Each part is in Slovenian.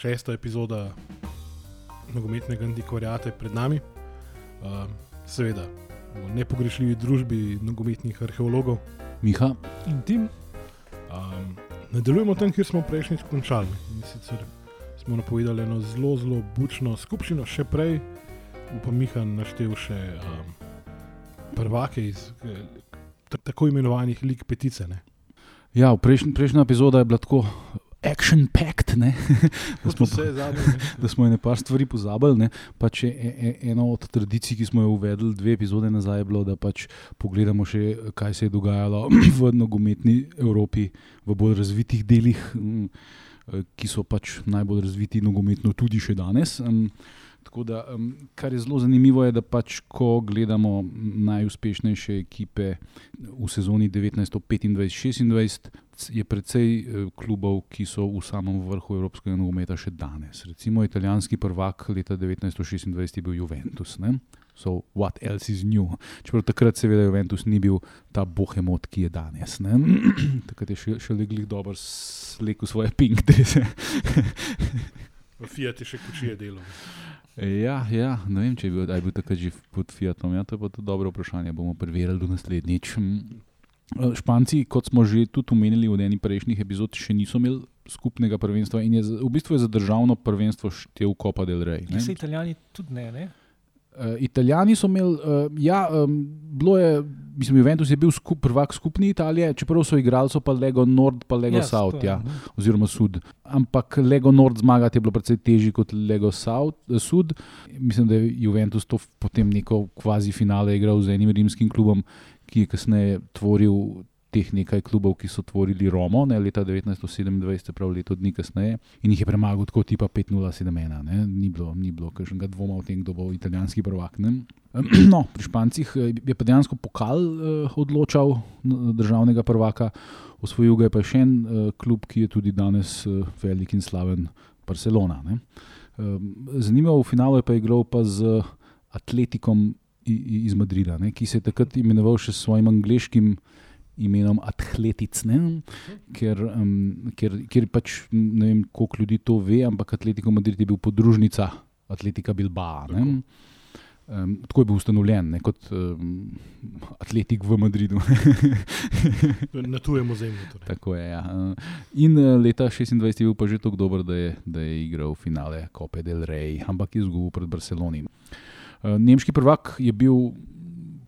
šesta epizoda nogometnega antikvariata je pred nami. Uh, seveda, v nepogrešljivi družbi nogometnih arheologov. Miha. In tim. Um, nadaljujemo tam, kjer smo prejšnjič končali. In sicer smo napovedali eno zelo, zelo bučno skupščino, še prej, upam, Miha naštel še um, prvake iz eh, tako imenovanih lik petice. Ne? Ja, prejšnj, prejšnja epizoda je bila tako action-packed, da, smo, zadnje, da smo ene par stvari pozabili. Pač je, je, eno od tradicij, ki smo jo uvedli dve epizode nazaj, bilo, da pač pogledamo še, kaj se je dogajalo v nogometni Evropi, v bolj razvitih delih, ki so pač najbolj razviti nogometno tudi še danes. Tako da, kar je zelo zanimivo, je, da pač, ko gledamo najuspešnejše ekipe v sezoni 1925-26, je precej uh, klubov, ki so v samem vrhu evropskega nogometa še danes. Recimo italijanski prvak leta 1926 je bil Juventus. Ne? So, what else is new? Čeprav takrat, seveda, Juventus ni bil ta bohemot, ki je danes. takrat je še, še legli dobro, slekel svoje pink drese. Fiat je še kučije delo. Ja, ja, ne vem, če je bil, je bil takrat že pod Fiatom. Ja, to je pa to dobro vprašanje. Bomo preverili do naslednjič. Eh, Španci, kot smo že tudi omenili v eni prejšnjih epizod, še niso imeli skupnega prvenstva in je v bistvu je za državno prvenstvo štev Copa del Rey. Ja, se italijani tudi ne. ne? Uh, Italijani so imeli, uh, ja, um, bilo je, mislim, Juventus je bil skup, prvak skupni Italije, čeprav so igrali, so pa Lego Nord, pa Lego yes, South, ja, oziroma Sud. Ampak Lego Nord zmagati je bilo precej težje kot Lego South, uh, Sud. Mislim, da je Juventus to potem neko kvazi finale igral z enim rimskim klubom, ki je kasneje tvoril teh nekaj klubov, ki so tvorili Romo, ne, leta 1927, prav leto dni kasneje, in jih je premagal tako tipa 5-0-7-1. Ni bilo, ni bilo kakšnega dvoma o tem, kdo bo italijanski prvak. Ne. No, pri Špancih eh, je pa dejansko pokal eh, odločal državnega prvaka, osvojil ga je pa še en eh, klub, ki je tudi danes eh, velik in slaven, Barcelona. Ne. Eh, zanimivo v finalu je pa igral pa z Atletikom iz Madrida, ne, ki se je takrat imenoval še s svojim angliškim imenom Atletic, ker, um, ker, ker pač ne vem, koliko ljudi to ve, ampak Atletico Madrid je bil podružnica Atletika Bilbao. Um, tako je bil ustanovljen ne, kot um, atletik v Madridu. Na tujem ozemlju. Torej. Tako je. Ja. In uh, leta 26 je bil pa že tako dober, da je, da je igral finale Copa del Rey, ampak je izgubil pred Barcelonim. Uh, nemški prvak je bil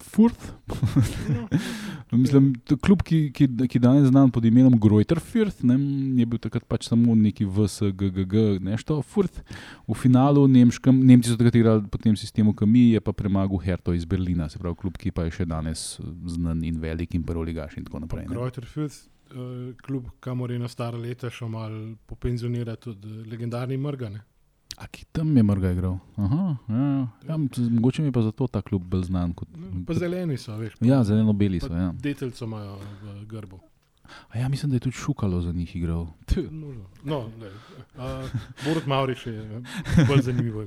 Furth. Mislim, klub, ki, ki, ki danes znan pod imenom Grojterfurt, je bil takrat pač samo neki VSGG, nešto Furth. V finalu Nemškem, Nemci so takrat igrali po tem sistemu, ki mi je pa premagal Herto iz Berlina, se pravi, klub, ki pa je še danes znan in velik in prvoligaš in tako naprej. Grojterfurt, uh, klub, kamor je na stara leta šel mal popenzionirati tudi legendarni Mrgane. A ki tam je mrga igral? Aha, ja, ja. Ja, mogoče mi je pa zato ta klub bolj znan. Kot, no, pa zeleni so, veš. Pa, ja, zeleno-beli so. Ja. Deteljico imajo v grbu. A ja, mislim, da je tudi šukalo za njih igral. No, Borod Mauriš je bolj zanimivo.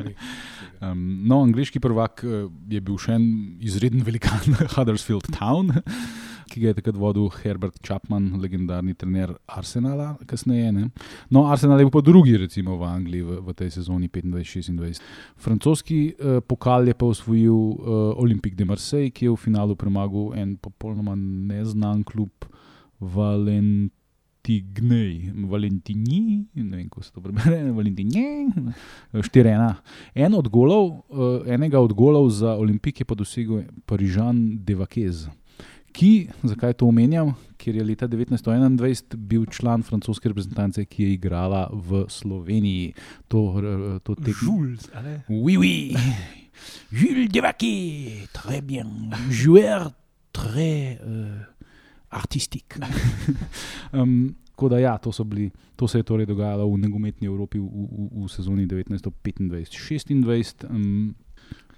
Um, no, angliški prvak eh, je bil še en izreden velikan Huddersfield Town ki ga je takrat vodil Herbert Chapman, legendarni trener Arsenala. Kasneje, no, Arsenal je bil pa drugi, recimo v Angliji v, v tej sezoni 25-26. Francoski eh, pokal je pa osvojil eh, Olympique de Marseille, ki je v finalu premagal en popolnoma neznan klub Valent. Tignej, Valentini, ne vem, kako se to prebere, Valentini, štirena. En od golov, uh, enega od golov za Olimpike je pa dosegel Parižan Devakez ki, zakaj to omenjam, ker je leta 1921 bil član francoske reprezentance, ki je igrala v Sloveniji. To, to tekmo. Jules, ali? Oui, oui. Jules Devaki, très bien. Joueur, très uh, artistik. um, Tako da, ja, to, bili, to se je torej dogajalo v nogometni Evropi v, v, v sezoni 1925-26. Um,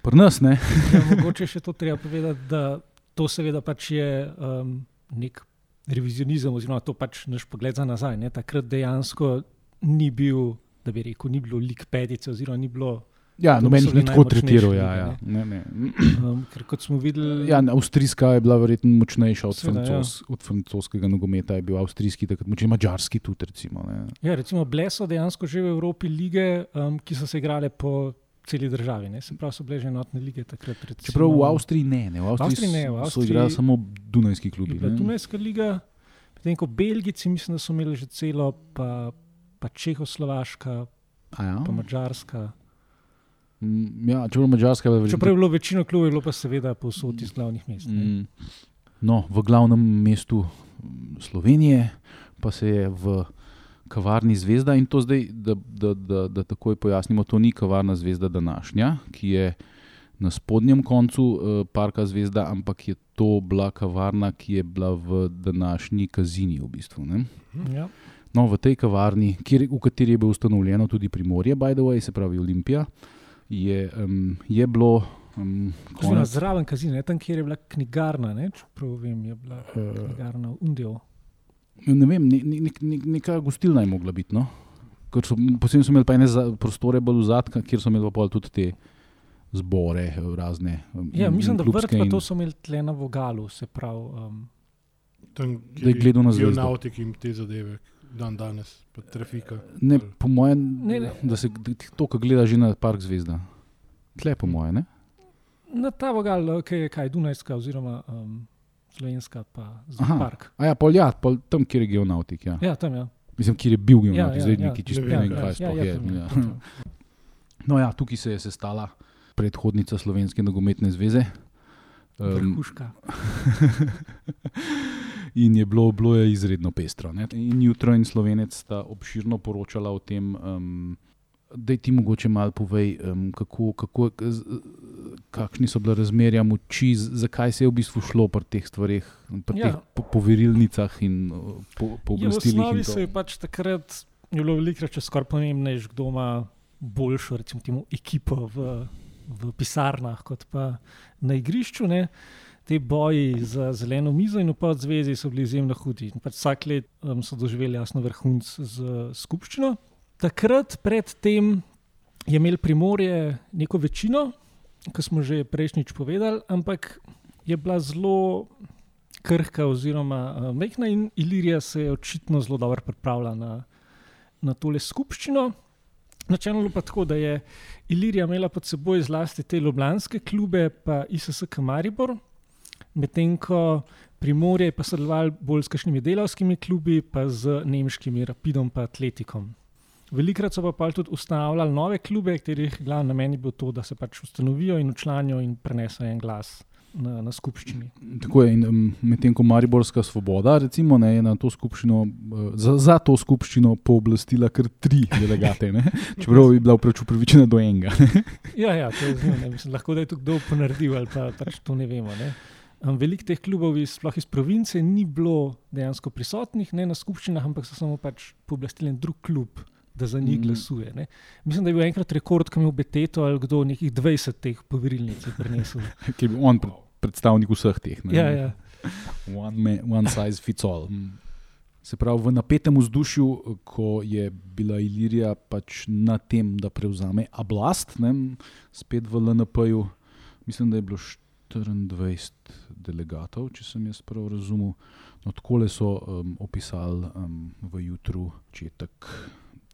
Pri nas ne. ja, mogoče še to treba povedati, da to seveda pač je um, nek revizionizem, oziroma to pač naš pogled za nazaj. Ne? Takrat dejansko ni bil, da bi rekel, ni bilo lik petice, oziroma ni bilo Ja, To noben so jih ni tako tretiral. Ja, ja. ne. Ne. Um, ker kot smo videli, Ja, avstrijska je bila verjetno močnejša od, Seveda, ja. francos, od francoskega nogometa, je bil avstrijski, takrat močnejši, mačarski tudi. Recimo, ne. ja, recimo bile so dejansko že v Evropi lige, um, ki so se igrale po celi državi. Ne? Se pravi, so bile že enotne lige takrat. Recimo, Čeprav v Avstriji ne, ne. v Avstriji, Avstriji ne, v so- so Avstriji igrali samo Dunajski klubi. Dunajska liga, medtem ko Belgijci, mislim, da so imeli že celo, pa, pa Čehoslovaška, A Ja? pa Mačarska. Mm, ja, čeprav Mačarska je verjetno Čeprav je bilo večino klubov, je bilo pa seveda povsod iz glavnih mest. ne. Mm. No, v glavnem mestu Slovenije pa se je v kavarni Zvezda in to zdaj, da, da, da, da takoj pojasnimo, to ni kavarna Zvezda današnja, ki je na spodnjem koncu uh, parka Zvezda, ampak je to bila kavarna, ki je bila v današnji kazini v bistvu. Ne? Ja. No, v tej kavarni, kjer, v kateri je bilo ustanovljeno tudi Primorje, by the way, se pravi Olimpija, je, um, je bilo um, konec. Zraven kazine, tam kjer je bila knjigarna, ne, čeprav vem, je bila Uh, knjigarna Undio. Ne vem, ne, ne, ne, ne, neka gostilna je mogla biti. No? Ker So, posebej so imeli pa ene za- prostore bolj zadka, kjer so imeli pa tudi te zbore, eh, razne. um, Ja, in- mislim, in da vrt pa in- to so imeli tle na vogalu, se pravi. Um, Tam, Da je gledal na zvezdo. Geonautik in te zadeve, dan danes, pa trafika. Ne, po mojem, Ne, ne. da se to, kar gleda že na Park Zvezda. Tle, po mojem. na ta vogal, ki je kaj Dunajska oziroma um, Slovenska, pa Aha. park. A ja, pol, ja, pol tam, kjer je geonautik. Ja. Ja, tam je. Ja. Mislim, kjer je bil Ja, geonautik, ja, zdaj ja. neki čisto Ne vem, ja, kaj ja, sploh ja, je. ja. No, ja, tukaj se je sestala predhodnica Slovenske nogometne zveze. Um, Vrhuška. in je bilo, bilo je izredno pestro. Ne? In jutro in slovenec sta obširno poročala o tem, um, da ti mogoče malo povej, um, kako, kako, kakšni so bile razmerja moči, zakaj se je v bistvu šlo pri teh stvareh, pri Ja. teh po, poverilnicah in uh, po, Ja, v pooblastilih. osnovi se je pač takrat je bilo velikrat še skoraj pomembnejše, kdo ima boljšo recimo, temu, ekipo v, v pisarnah, kot pa na igrišču. Ne. Te boji za zeleno mizo in upad zvezi so bili izjemno hudi. Pač vsak let um, so doživeli jasno vrhunc z skupščino. Takrat, predtem, je imel primorje neko večino, kot smo že prejšnjič povedali, ampak je bila zelo krhka oziroma uh, mehna in Ilirija se je očitno zelo dobro pripravila na, na tole skupščino. Načelno pa tako, da je Ilirija imela pod seboj zlasti te ljubljanske klube, pa ISSK Maribor, medtem ko Primorje je pa sodeloval bolj s kakšnimi delavskimi klubi, pa z nemškimi Rapidom in Atletikom. Velikrat so pa pol tudi ustanavljali nove klube, katerih glavni namen je bil to, da se pač ustanovijo in učlanijo in prenesejo en glas na, na skupščini. Tako je, in medtem ko Mariborska svoboda, recimo, ne, je na to skupščino, uh, za, za to skupščino pooblastila kar tri delegate, ne, čeprav je bila pač upravičena do enega. ne. Ja, ja, to je zelo, mislim, lahko da je to kdo ponaredil ali pa pač to ne vemo. Ne. Veliko teh klubov, iz, sploh iz province, ni bilo dejansko prisotnih ne, na skupščinah, ampak so samo pač pooblastili drug klub, da za njih Mm. glasuje. Ne. Mislim, da je bil enkrat rekord, ki je imel Beteto ali kdo nekih 20 teh poverilnic prinesel. Ki je bil on pred, predstavnik vseh teh. Ne, Ja, ja. One, man, one size fits all. Se pravi, v napetem vzdušju, ko je bila Ilirija pač na tem, da prevzame oblast, ne, spet v LNP-ju, mislim, da je bilo 24 delegatov, če sem jaz prav razumel. No, tako so um, opisali um, v jutru, četek.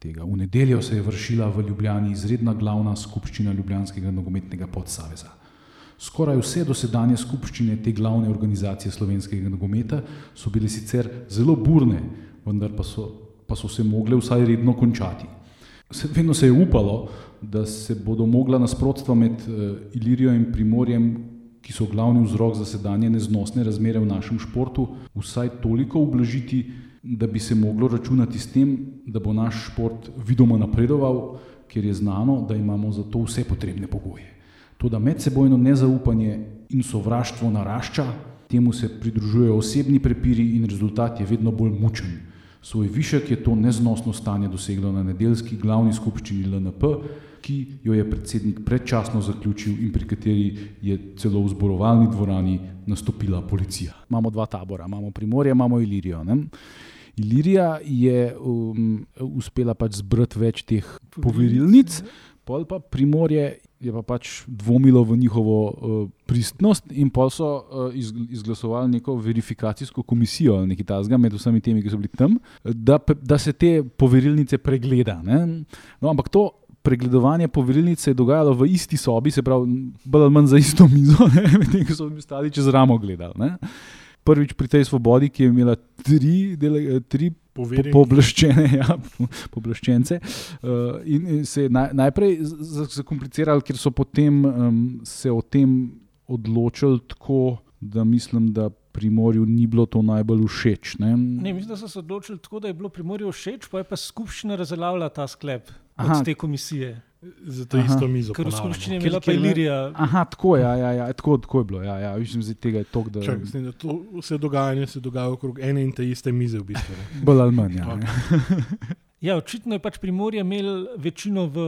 Tega. V nedeljo se je vršila v Ljubljani izredna glavna skupščina Ljubljanskega nogometnega podsaveza. Skoraj vse dosedanje skupščine te glavne organizacije slovenskega nogometa so bile sicer zelo burne, vendar pa so, pa so se mogle vsaj redno končati. Vedno se je upalo, da se bodo mogla nasprotstva med uh, Ilirijo in Primorjem, ki so glavni vzrok za sedanje neznosne razmere v našem športu, vsaj toliko ublažiti, da bi se moglo računati s tem, da bo naš šport vidoma napredoval, ker je znano, da imamo za to vse potrebne pogoje. To, da medsebojno nezaupanje in sovraštvo narašča, temu se pridružujejo osebni prepiri in rezultat je vedno bolj mučen. Svoj višek je to neznosno stanje doseglo na nedeljski glavni skupščini LNP, ki jo je predsednik predčasno zaključil in pri kateri je celo v zborovalni dvorani nastopila policija. Imamo dva tabora, imamo Primorje, imamo Ilirijo. Ne? Ilirija je um, uspela pač zbrati več teh poverilnic, pol pa primorje je pa pač dvomilo v njihovo uh, pristnost in pol so uh, izglasovali neko verifikacijsko komisijo ali nekaj tasga med vsemi temi, ki so bili tam, da, da se te poverilnice pregleda. No, ampak to. Pregledovanje poverilnice se je dogajalo v isti sobi, se pravi, bolj ali manj za isto mizo, medtem ko so bili stali čez ramo gledali prvič pri tej svobodi, ki je imela tri, dele, tri pooblaščene, ja, pooblaščence. Uh, in se je naj, najprej zakomplicirali, ker so potem um, se o tem odločili tako, da mislim, da. Pri morju ni bilo to najbolj všeč. Ne? Ne, mislim, da so se odločili tako, da je bilo pri morju všeč, pa je pa skupščina razveljavila ta sklep Aha. te komisije za to isto mizo. Ker v skupščini je bila pa Ilirija. Aha, tako, ja, ja, ja, tako, tako je bilo. Ja, ja, višem, tega je tok, da... Čak, mislim, da to vse dogajanje se dogaja okrog ene in te iste mize. V bistvu, Bolj ali manj. Ja, okay. ja, očitno je pač Primorje imel večino v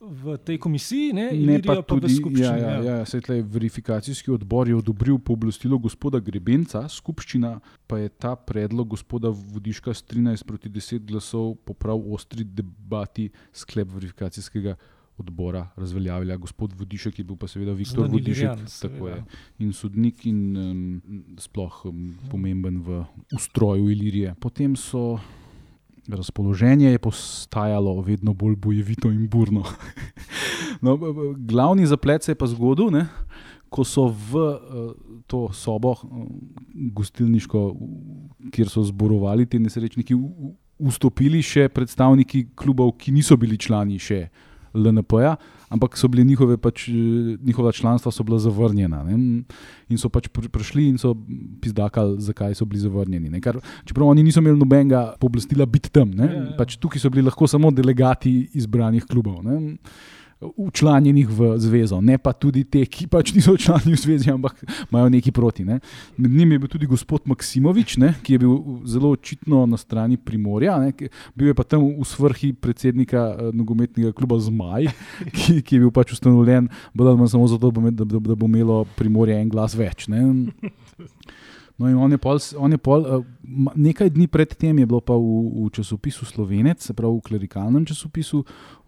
v tej komisiji, ne, ne pa, pa tudi v skupščini. Ja, ja, ja. Ja, tle, verifikacijski odbor je odobril pooblastilo gospoda Grebenca, skupščina pa je ta predlog gospoda Vodiška s 13 proti 10 glasov po prav ostri debati sklep verifikacijskega odbora razveljavila. Gospod Vodišek je bil pa seveda Viktor Vodišek, tako je. In sodnik in um, sploh um, pomemben v ustroju Ilirije. Potem so razpoloženje je postajalo vedno bolj bojevito in burno. no, glavni zaplet se je pa zgodil, ne, ko so v uh, to sobo, uh, gostilniško, kjer so zborovali ti nesrečniki, vstopili še predstavniki klubov, ki niso bili člani še LNP-ja ampak so bile njihove, pač, eh, njihova članstva so bila zavrnjena. Ne? In so pač prišli in so pizdakali, zakaj so bili zavrnjeni. Kar, čeprav oni niso imeli nobenega pooblastila biti tam, ja, ja. pač tukaj so bili lahko samo delegati izbranih klubov. Ne? Učlanjenih v zvezo, ne pa tudi te, ki pač niso člani v zvezi, ampak imajo neki proti. Ne. Med njimi je bil tudi gospod Maksimovič, ne, ki je bil zelo očitno na strani Primorja, ne, bil je pa tam v svrhi predsednika uh, nogometnega kluba Zmaj, ki, ki je bil pač ustanovljen, samo zato, da, da, da bo imelo Primorje en glas več. Ne. No, in on je pol, on je pol, uh, nekaj dni predtem je bilo pa v, v časopisu Slovenec, se pravi v klerikalnem časopisu,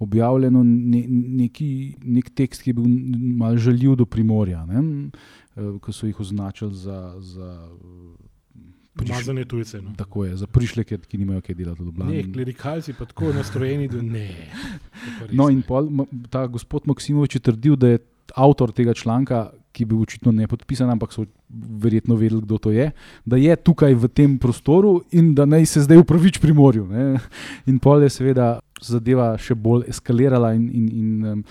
objavljeno ne, neki, nek tekst, ki je bil malo žaljiv do primorja, uh, ko so jih označili za. za Primazane tujce. No. Tako je, za prišleke, ki nimajo kaj delati v Ljubljani. Ne, klerikalci pa tako nastrojeni, da ne. No, in pol, ta gospod Maksimovič je trdil, da je avtor tega članka, ki je bil očitno ne podpisan, ampak so verjetno vedeli, kdo to je, da je tukaj v tem prostoru in da naj se zdaj upravič pri morju. Ne. In pol je seveda zadeva še bolj eskalirala, in, in, in um,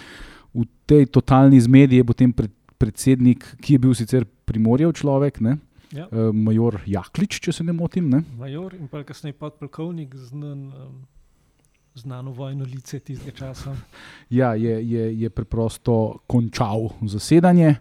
v tej totalni zmedi je potem pred, predsednik, ki je bil sicer primorjev človek. Ne, Ja. Uh, major Jaklič, če se ne motim. Ne? Major in pa kasneje podpolkovnik znan, um, znano vojno lice tistega časa. Ja, je, je, je preprosto končal zasedanje.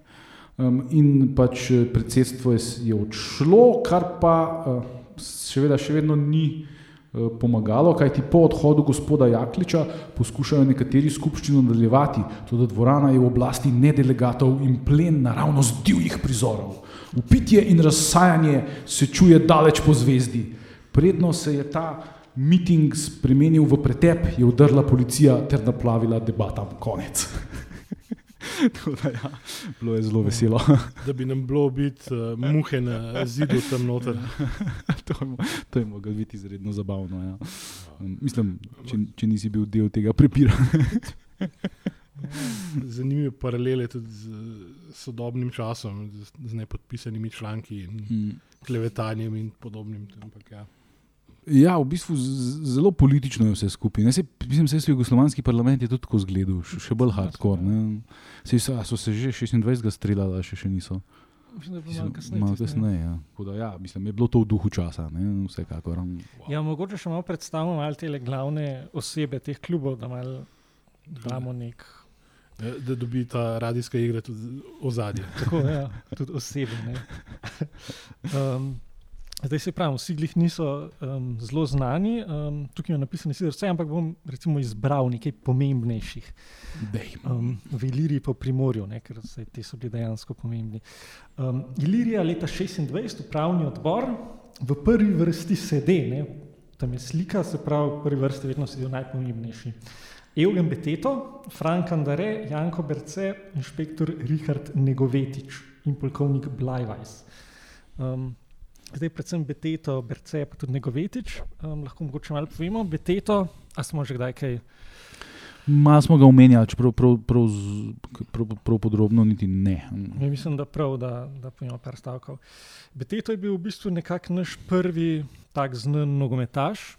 Um, in pač eh, predsedstvo je, odšlo, kar pa uh, seveda še vedno ni uh, pomagalo, kajti po odhodu gospoda Jakliča poskušajo nekateri skupščino nadaljevati, tudi dvorana je v oblasti nedelegatov in plen naravnost divjih prizorov. Upitje in razsajanje se čuje daleč po zvezdi. Predno se je ta miting spremenil v pretep, je udrla policija ter naplavila debata. Konec. da, ja, bilo je zelo veselo. da bi nam bilo biti uh, muhe na zidu tam noter. to, to je moglo biti izredno zabavno. Ja. Mislim, če, če nisi bil del tega prepira. Zanimive paralele tudi z sodobnim časom, z, z nepodpisanimi članki in mm. klevetanjem in podobnim. Ampak, ja. Ja, v bistvu zelo politično je vse skupaj. Ne, se, mislim, da se je jugoslovanski parlament tudi tako zgledal, še, bolj hardcore. Se, so se že 26. streljali, še, še niso. Malo kasneje. kasneje ja. Da, ja, mislim, je bilo to v duhu časa. Ne, vsekakor. Wow. Ja, mogoče še malo predstavljamo te glavne osebe teh klubov, da malo damo nek. Da dobi ta radijska igra tudi ozadje. Tako, ja, tudi osebe. Um, Zdaj se pravi, vsi glih niso um, zelo znani, um, tukaj je napisano vse, ampak bom recimo izbral nekaj pomembnejših. Um, v Iliriji po Primorju, ne, ker te so bili dejansko pomembni. Um, Ilirija leta 26, upravni odbor, v prvi vrsti sedi, ne? tam je slika, se pravi, v prvi vrsti vedno sedijo najpomembnejši. Eugen Beteto, Frank Andare, Janko Berce, inšpektor Richard Negovetič in polkovnik Blajvajs. Um, zdaj, predvsem Beteto, Berce, pa tudi Negovetič, um, lahko mogoče malo povemo. Beteto, a smo že kdaj kaj? Malo smo ga omenjali, čeprav prav, prav, prav, prav podrobno niti ne. Ja, mislim, da prav, da, da pojmo par stavkov. Beteto je bil v bistvu nekako naš prvi tak znan nogometaš.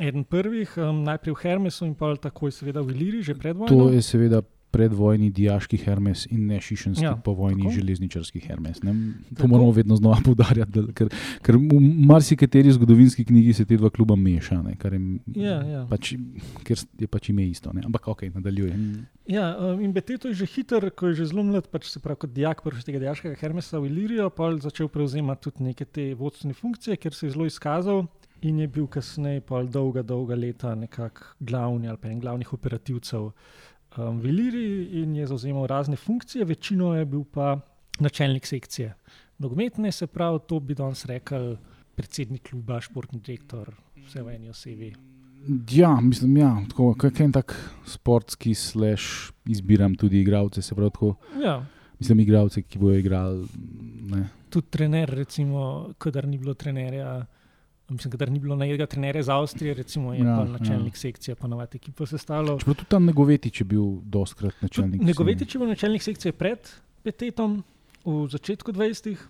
Eden prvih, um, najprej v Hermesu in pa takoj, seveda, v Iliri, že pred vojno. To je seveda predvojni diaški Hermes in ne šišenski ja, povojni tako? železničarski Hermes. Ne? To tako? moramo vedno znova poudarjati, ker, ker v marsikateri zgodovinski knjigi se te dva kluba meša, je, ja, ja. Pač, ker je pač ime isto. Ne? Ampak ok, nadaljujem. Ja, um, in Beteto je že hiter, ko je že zelo mlad, pač se pravi kot dijak tega diaškega Hermesa v Ilirijo, pa je začel prevzemati tudi neke te vodstvene funkcije, ker se je zelo izkazal. In je bil kasneje, pa dolga, dolga leta, nekako glavni ali pa en glavnih operativcev um, v Iliriji in je zauzemal razne funkcije, večino je bil pa načelnik sekcije. Nogometne se pravi, to bi danes rekel predsednik kluba, športni direktor, vse v eni osebi. Ja, mislim, da ja, je en tak sportski slash, izbiram tudi igralce. Ja. Mislim, igralce, ki bojo igrali. Tudi trener, recimo, kadar ni bilo trenerja. Mislim, da ni bilo najedega trenerja iz Avstrije, recimo je ja, načelnik ja. sekcije, pa navadi ekipo sestavljal. Čeprav tudi tam Negovetič je bil doskrat načelnik. Negovetič je bil načelnik sekcije pred Betetom v začetku 20-ih,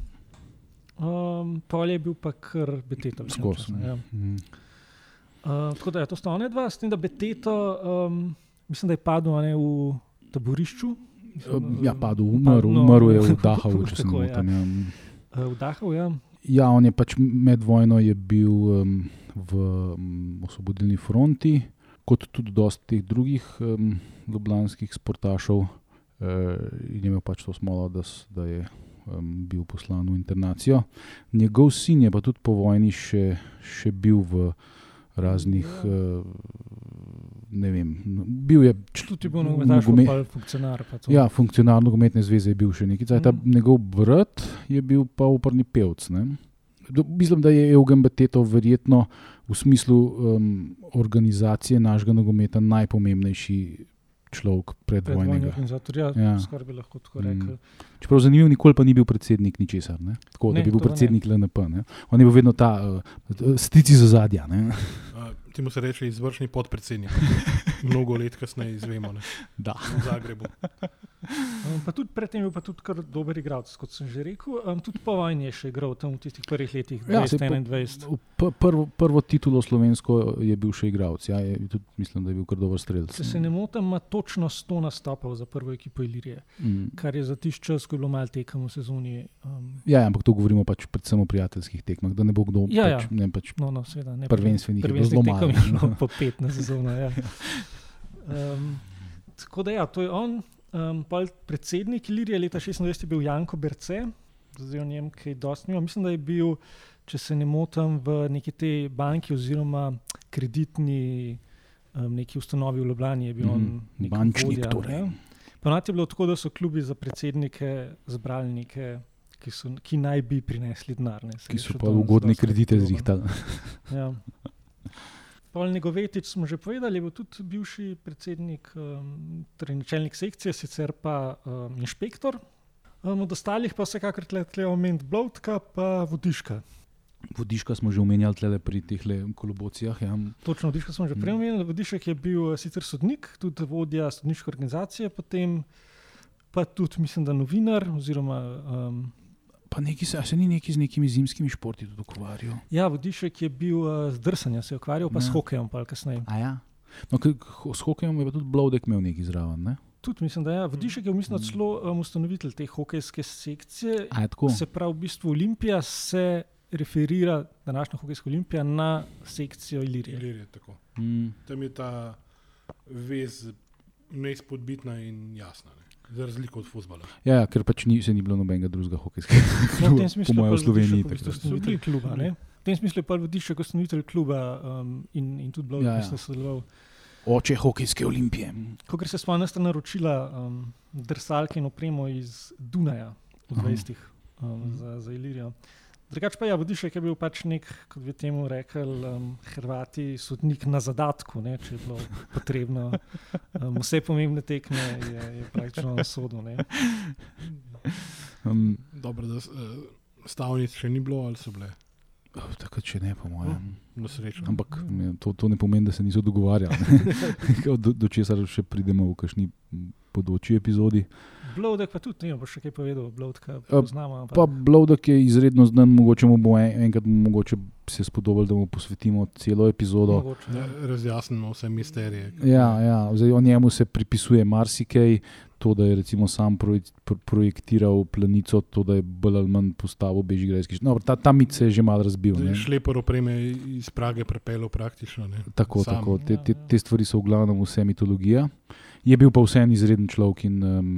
um, pol je bil pa kar Betetom. Skozi. Ja. Mm. Uh, tako da je ja, to stane dva, s tem, da Beteto, um, mislim, da je padel ne, v taborišču. Mislim, ja, padel, umrl, no, umrl je v Dahavu, če se ne motim. Ja. Uh, v Dahavu, ja. Ja, on je pač med vojno je bil um, v um, osvobodilni fronti, kot tudi dosta teh drugih um, ljubljanskih sportašov, uh, in je imel pač to smolo, da, da je um, bil poslan v internacijo. Njegov sin je pa tudi po vojni še, še bil v raznih. Uh, ne vem, bil je tudi nogometni funkcionar. Ja, funkcionar nogometne zveze je bil še nekaj. Mm. Ta, njegov brat je bil pa uporni pevc. Do, mislim, da je Eugen Beteto verjetno v smislu um, organizacije našega nogometa najpomembnejši človek predvojnega. Ja, ja. Skoraj bi lahko tako rekel. Mm. Čeprav zanimivo, nikoli pa ni bil predsednik ničesar, ne? tako ne, da bi bil predsednik ne. LNP. Ne? On je bil vedno ta uh, stici za zadja. Temu se reče izvršni podpredsednik. Mnogo let kasneje izvemo, da v Zagrebu. Um, pa tudi predtem je bil pa tudi kar dober igralec, kot sem že rekel. Um, tudi po vojni je še igral tam v tistih prvih letih, 2021. Ja, prvo, prvo titulo slovensko je bil še igralec. Ja, mislim, da je bil kar dober strelec. Če se ne motim, ima točno 100 nastopov za prvo ekipo Ilirije, mm. kar je za tisti čas, ko je bilo malo tekem v sezoni. Um, ja, ampak to govorimo pač predvsem o prijateljskih tekmah, da ne bo kdo ja, pač, ja. ne pač no, no, sveda, ne prvenstvenih, prvenstveni tekem je bilo po 15 sezona. Ja. Um, tako da ja, to je on. Um, predsednik Ilirije leta 26 je bil Janko Berce, zdaj o njem kaj dosti nima. Mislim, da je bil, če se ne motim, v neki te banki oziroma kreditni um, neki ustanovi v Ljubljani. Mm, bančnik vodja, torej. Ponati je bilo tako, da so klubi za predsednike zbrali neke, ki, so, ki naj bi prinesli denar. Ki so pa ugodne kredite zrihtali. ja. Pavel Negovetič smo že povedali, je bil tudi bivši predsednik, um, torej načelnik sekcije, sicer pa um, inšpektor. Um, od ostalih pa vsekakor tle omeniti Blodka, pa Vodiška. Vodiška smo že omenjali pri teh kolobocijah. Ja. Točno, Vodiška smo že prej omenjali. Vodišek je bil eh, sicer sodnik, tudi vodja sodniške organizacije, potem pa tudi, mislim, da novinar oziroma um, Pa neki, se ni neki z nekimi zimskimi športi tudi ukvarjal. Ja, vodišek je bil uh, z drsanjem, se je ukvarjal pa ja. s hokejem, pa kasneje. Ja. No, s hokejem je pa tudi Blodek imel nekaj zraven. Ne? Tudi mislim, da je. Ja. Vodišek je mislim, celo um, ustanovitelj te hokejske sekcije. Se pravi, v bistvu Olimpija se referira, današnja hokejska olimpija, na sekcijo Ilirije. Ilirije mm. Tam je ta vez neizpodbitna in jasna. Ne? Za razliko od futbola. Ja, ja, ker pač ni, ni bilo nobenega drugega hokejskega kluba. No, v tem smislu je v Sloveniji tako ustanovitelj kluba. Ne? V tem smislu je pa vodiš kot ustanovitelj kluba um, in, in tudi blog, ja, ja. ki ste sodelovali. Oče hokejske olimpije. Ko se spomnim, sta naročila um, drsalke in opremo iz Dunaja v 20. Um, za, za Ilirijo. Drugač pa je ja, Vodišek je bil pač nek, kot bi temu rekel, um, Hrvati, sodnik na zadatku, ne, če je bilo potrebno. Um, vse pomembne tekme je, je praktično na sodu. Um, Dobro, da uh, stavnic še ni bilo ali so bile. Oh, Tako če ne, po mojem. No, Ampak to, to ne pomeni, da se niso dogovarjali. do, do česar še pridemo v kakšni podoči epizodi. Blowdek pa tudi, ne boš še kaj povedal, Blowdek poznamo. Pa Blowdek je izredno znan, mogoče mu bo en, enkrat mogoče se spodobilo, da mu posvetimo celo epizodo. Mogoče, ja, razjasnimo vse misterije. Ja, ja, zdaj o njemu se pripisuje marsikaj. To, da je recimo sam projektiral planico, to, da je bolj ali manj postavil Bežigrajski. No, ta, ta mit se je že malo razbil. Šlepor opreme iz Prage prepeljal praktično. Ne. Tako, sam, tako. Te, te, te stvari so v glavnem vse mitologija. Je bil pa vseeno izreden človek in um,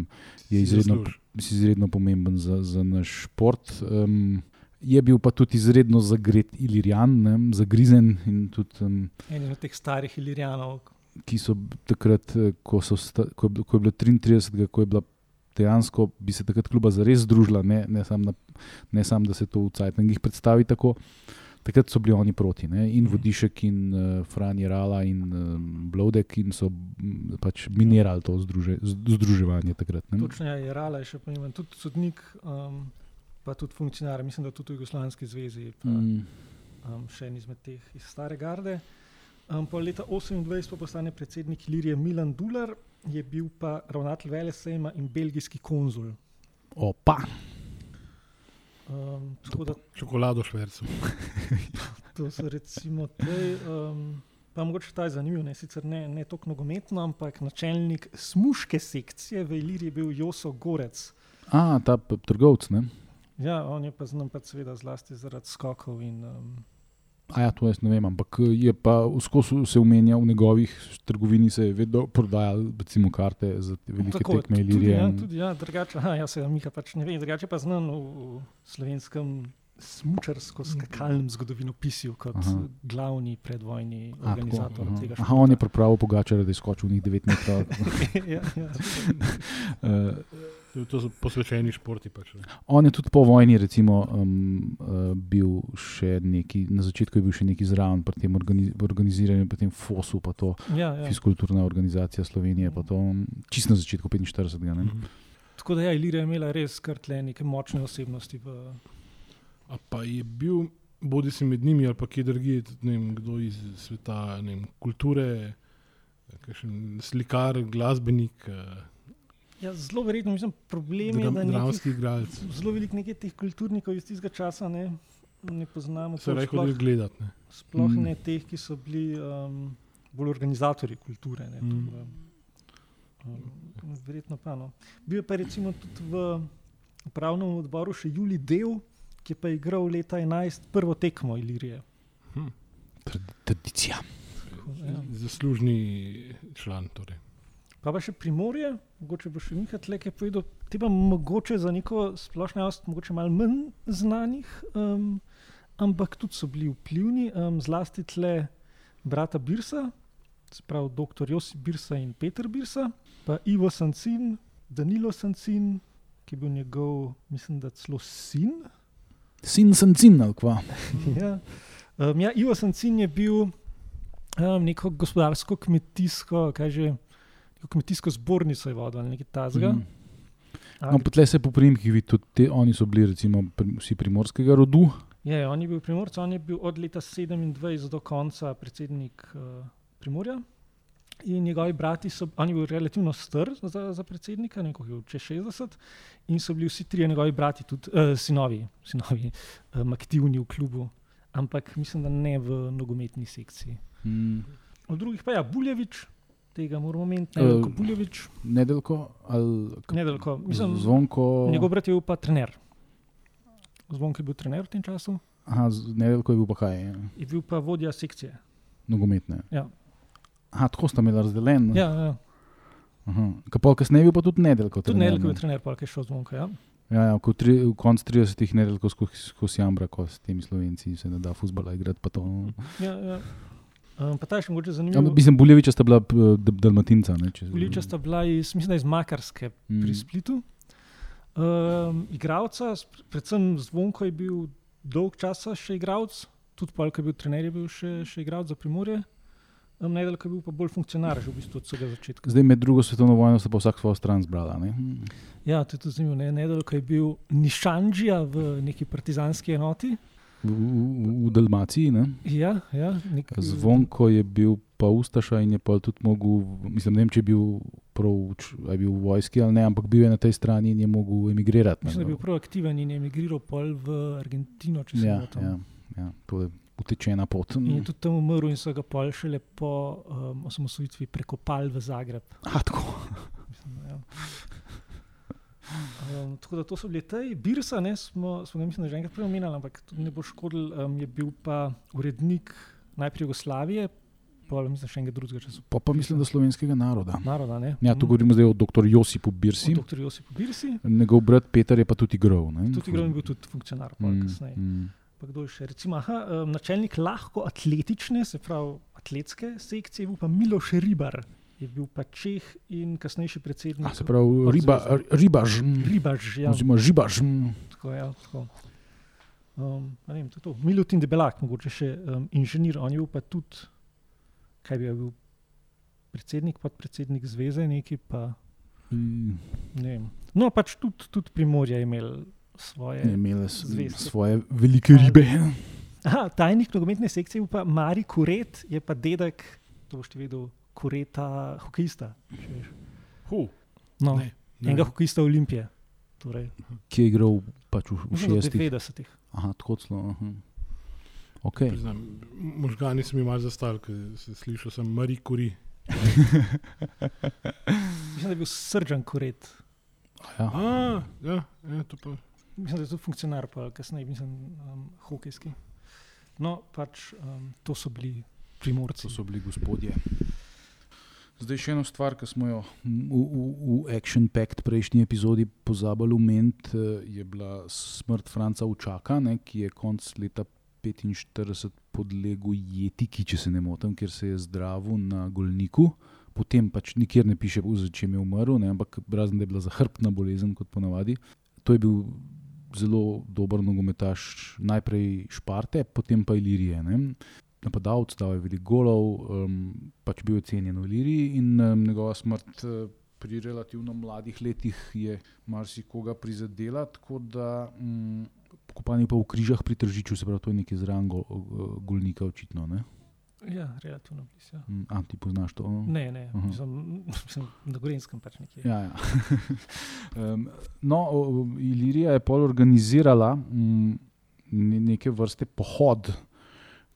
je izredno, izredno pomemben za, za naš šport. Um, je bil pa tudi izredno zagret Ilirijan, ne, zagrizen. Tudi, um, en od teh starih Ilirijanov. Ki so takrat, eh, ko, so sta, ko, je, ko je bilo 33, ko je bila dejansko, bi se takrat kluba zares združila, ne, ne samo, sam, da se to v Cajtangih predstavi tako. Takrat so bili oni proti, ne? in mhm. Vodišek, in uh, Franji Rala, in uh, Blodek, in so m, pač minirali to združe, združevanje takrat. Ne? Točno je, Rala je še pomemben, tudi sodnik, um, pa tudi funkcionar, mislim, da tudi v Jugoslavijski zvezi, pa mm. um, še en izmed teh iz Stare Garde. Um, po leta 28 pa postane predsednik Ilirije Milan Dular, je bil pa ravnatelj Velesema in belgijski konzul. Opa! Um, da, čokolado švercu. to so recimo te. Um, pa mogoče ta je zanimiv, ne sicer ne, ne toliko nogometno, ampak načelnik smuške sekcije v Iliri je bil Joso Gorec. A, ta trgovec, ne? Ja, on je pa znam, pa seveda zlasti zaradi skokov in um, A ja, to jaz ne vem, ampak je pa skozi se umenja v njegovih trgovini, se je vedno prodajal, recimo, karte za te velike Tako, tekme ali rije. Ja, tudi ja, drugače, aha, ja, se Miha pač ne ve, drugače pa znam v, slovenskem smučarsko-skakalnem zgodovinopisju kot aha. glavni predvojni A, organizator tako, tega. Aha, on je pripravil pogačar, da je skočil v njih 9 metrov. ja, ja. uh, To so posvečeni športi. Pač, On je tudi po vojni recimo, um, uh, bil še neki, na začetku je bil še neki zraven pri tem organiz, organiziranju, pri tem FOSU, pa to ja, ja. Fiskulturna organizacija Slovenije, pa to um, čisto na začetku 45. Mm -hmm. Tako da je ja, Ilirija imela res krtle neke močne osebnosti. V... Pa je bil, bodi si med njimi ali pa kje drugje, kdo iz sveta vem, kulture, slikar, glasbenik. Uh, Ja, zelo verjetno, mislim, problem je, da nekih, zelo veliko nekih teh kulturnikov iz tistega časa ne, ne poznamo. Se reče, da jih gledati. Sploh mm. ne teh, ki so bili um, bolj organizatori kulture. Ne, mm. tukaj, um, verjetno pa. No. Bil je pa recimo tudi v upravnem odboru še Juli Del, ki je pa igral leta 11 prvo tekmo Ilirije. Hm. Tradicija. Ja. Zaslužni član. Torej. Pa pa še primorje, mogoče bo še nekaj tleke povedal, ti pa mogoče za neko splošno javnost, mogoče malo manj znanih, um, ampak tudi so bili vplivni, um, zlasti tle brata Birsa, se pravi dr. Josip Birsa in Peter Birsa, pa Ivo Sancin, Danilo Sancin, ki je bil njegov, mislim, da celo sin. Sin Sancin, ali kva. ja. Um, ja, Ivo Sancin je bil um, neko gospodarsko, kmetijsko, kaj že kmetijsko zbornico je vodil ali nekaj tasga. Mm. No, Potlej se po primkih vidi, tudi te, oni so bili recimo, vsi primorskega rodu. Je, on je bil primorc, on je bil od leta 27 do konca predsednik uh, Primorja. In njegovi brati so, on je bil relativno star za, za predsednika, nekaj čez 60, in so bili vsi trije njegovi brati, tudi uh, sinovi, sinovi um, aktivni v klubu, ampak mislim, da ne v nogometni sekciji. Mm. Od drugih pa je ja, Buljevič, tega moramo imeti, ne kot Buljovič. Nedeljko ali Nedeljko. Mislim, zvonko. Njegov brat je bil pa trener. Zvonko je bil trener v tem času. Aha, nedeljko je bil pa kaj? Ja. Je bil pa vodja sekcije. Nogometne. Ja. Aha, tako sta imela razdeljen. Ja, ja. Kapol, kasneje je bil pa tudi nedeljko. Tudi nedeljko je trener, pa je šel zvonko. Ja. Ja, ja, ko tri, v koncu 30-ih nedeljko skozi Jambra, ko s temi slovenci se ne da futbola igrati. Ja, ja. Um, pa ta še mogoče zanimivo. Ja, mislim, Buljeviča sta bila Dalmatinca. Buljeviča sta bila iz, mislim, iz Makarske mm. pri Splitu. Um, igravca, predvsem zvonko je bil dolg časa še igralec, tudi pol, ki je bil trener, je bil še, še igralec za primorje. Um, Nedel, ki je bil pa bolj funkcionar, že v bistvu od vsega začetka. Zdaj med drugo svetovno vojno se pa vsak svojo stran zbrala. Ne? Ja, to je tudi zanimivo. Ne? Nedel, ki je bil nišanžija v neki partizanski enoti. V, v, Dalmaciji. Ne? Ja, ja, nek, Zvonko je bil pa ustaša in je pa tudi mogel, mislim, ne vem, če je bil, prav, je bil v vojski ali ne, ampak bil je na tej strani in je mogel emigrirati. Mislim, da je bil prav aktiven in je emigriral pol v Argentino, če se Ja, ne ja, ja, to je utečena pot. In je tudi tam umrl, in so ga pol šele po um, osamosvojitvi prekopali v Zagreb. A, tako. Mislim, ja. Um, tako da to so bile te, Birsa, ne, smo, smo ga mislim, že enkrat prej omenjali, ampak tudi ne bo škodil. Um, je bil pa urednik najprej Jugoslavije, pa mislim, še enega drugega časa. Pa, pa mislim, da slovenskega naroda. Naroda, ne? Ja, tu govorimo zdaj o dr. Josipu Birsi. O dr. Josipu Birsi. Njegov brat Peter je pa tudi igral. ne? Tudi igral in bil tudi funkcionar, pol Mm, kasneje. mm. Pa kdo je še? Recimo, aha, um, načelnik lahko atletične, se pravi atletske sekcije, je bil pa Miloš Ribar, je bil pa Čeh in kasnejši predsednik. A, se pravi, riba, ribaž. Ribaž, ja. Oziroma žibaž. Tako, ja, tako. Um, vem, to to. Milutin Debelak, mogoče še um, inženir, on je bil pa tudi, kaj bi bil, predsednik, podpredsednik zveze, neki pa Mm, ne vem. No, pač tudi, tudi Primorje je imel svoje. Zvezde. svoje velike ribe. Aha, tajnik nogometne sekcije je pa Mari Kuret, je pa dedek, to boš ti vedel, Kureta, hokejista. Huh, No, ne, ne. enega hokejista Olimpije. Torej, Ki je igral pač v, v mislim, da v šestih. 90-ih. Aha, tako aha. Okay. Priznam, možgani so mi malo zastali, ker sem slišal, sem Marie Curie. Mislim, da je bil Srdžan Kuret. Ja. A, ja, ja, to pa. Mislim, da je tudi funkcionar, pa kasneje, mislim, um, hokejski. No, pač um, to so bili primorci. To so bili gospodje. Zdaj še ena stvar, ki smo jo v, v, v Action Pact prejšnji epizodi pozabili omeniti, eh, je bila smrt Franca Učaka, ne, ki je konc leta 1945 podlegel jetiki, če se ne motim, ker se je zdravil na Golniku. Potem pač nikjer ne piše, v čem je umrl, ne, ampak razen da je bila zahrbtna bolezen, kot ponavadi. To je bil zelo dober nogometaš, najprej Šparte, potem pa Ilirije. Napadalec, dal je veliko golov, um, pač bil je cenjen v Liriji in um, njegova smrt uh, pri relativno mladih letih je marsikoga prizadela. Tako da um, pokopanje pa v križah pri Tržiču, se pravi, to je nekaj zraven go, uh, Golnika, očitno. Ne? Ja, relativno blizu. Ja. Um, A ti poznaš to? Ne, ne, Aha. mislim, mislim, na Gorenskem pač nekje. Ja, ja. um, no, Ilirija je pol organizirala um, neke vrste pohod.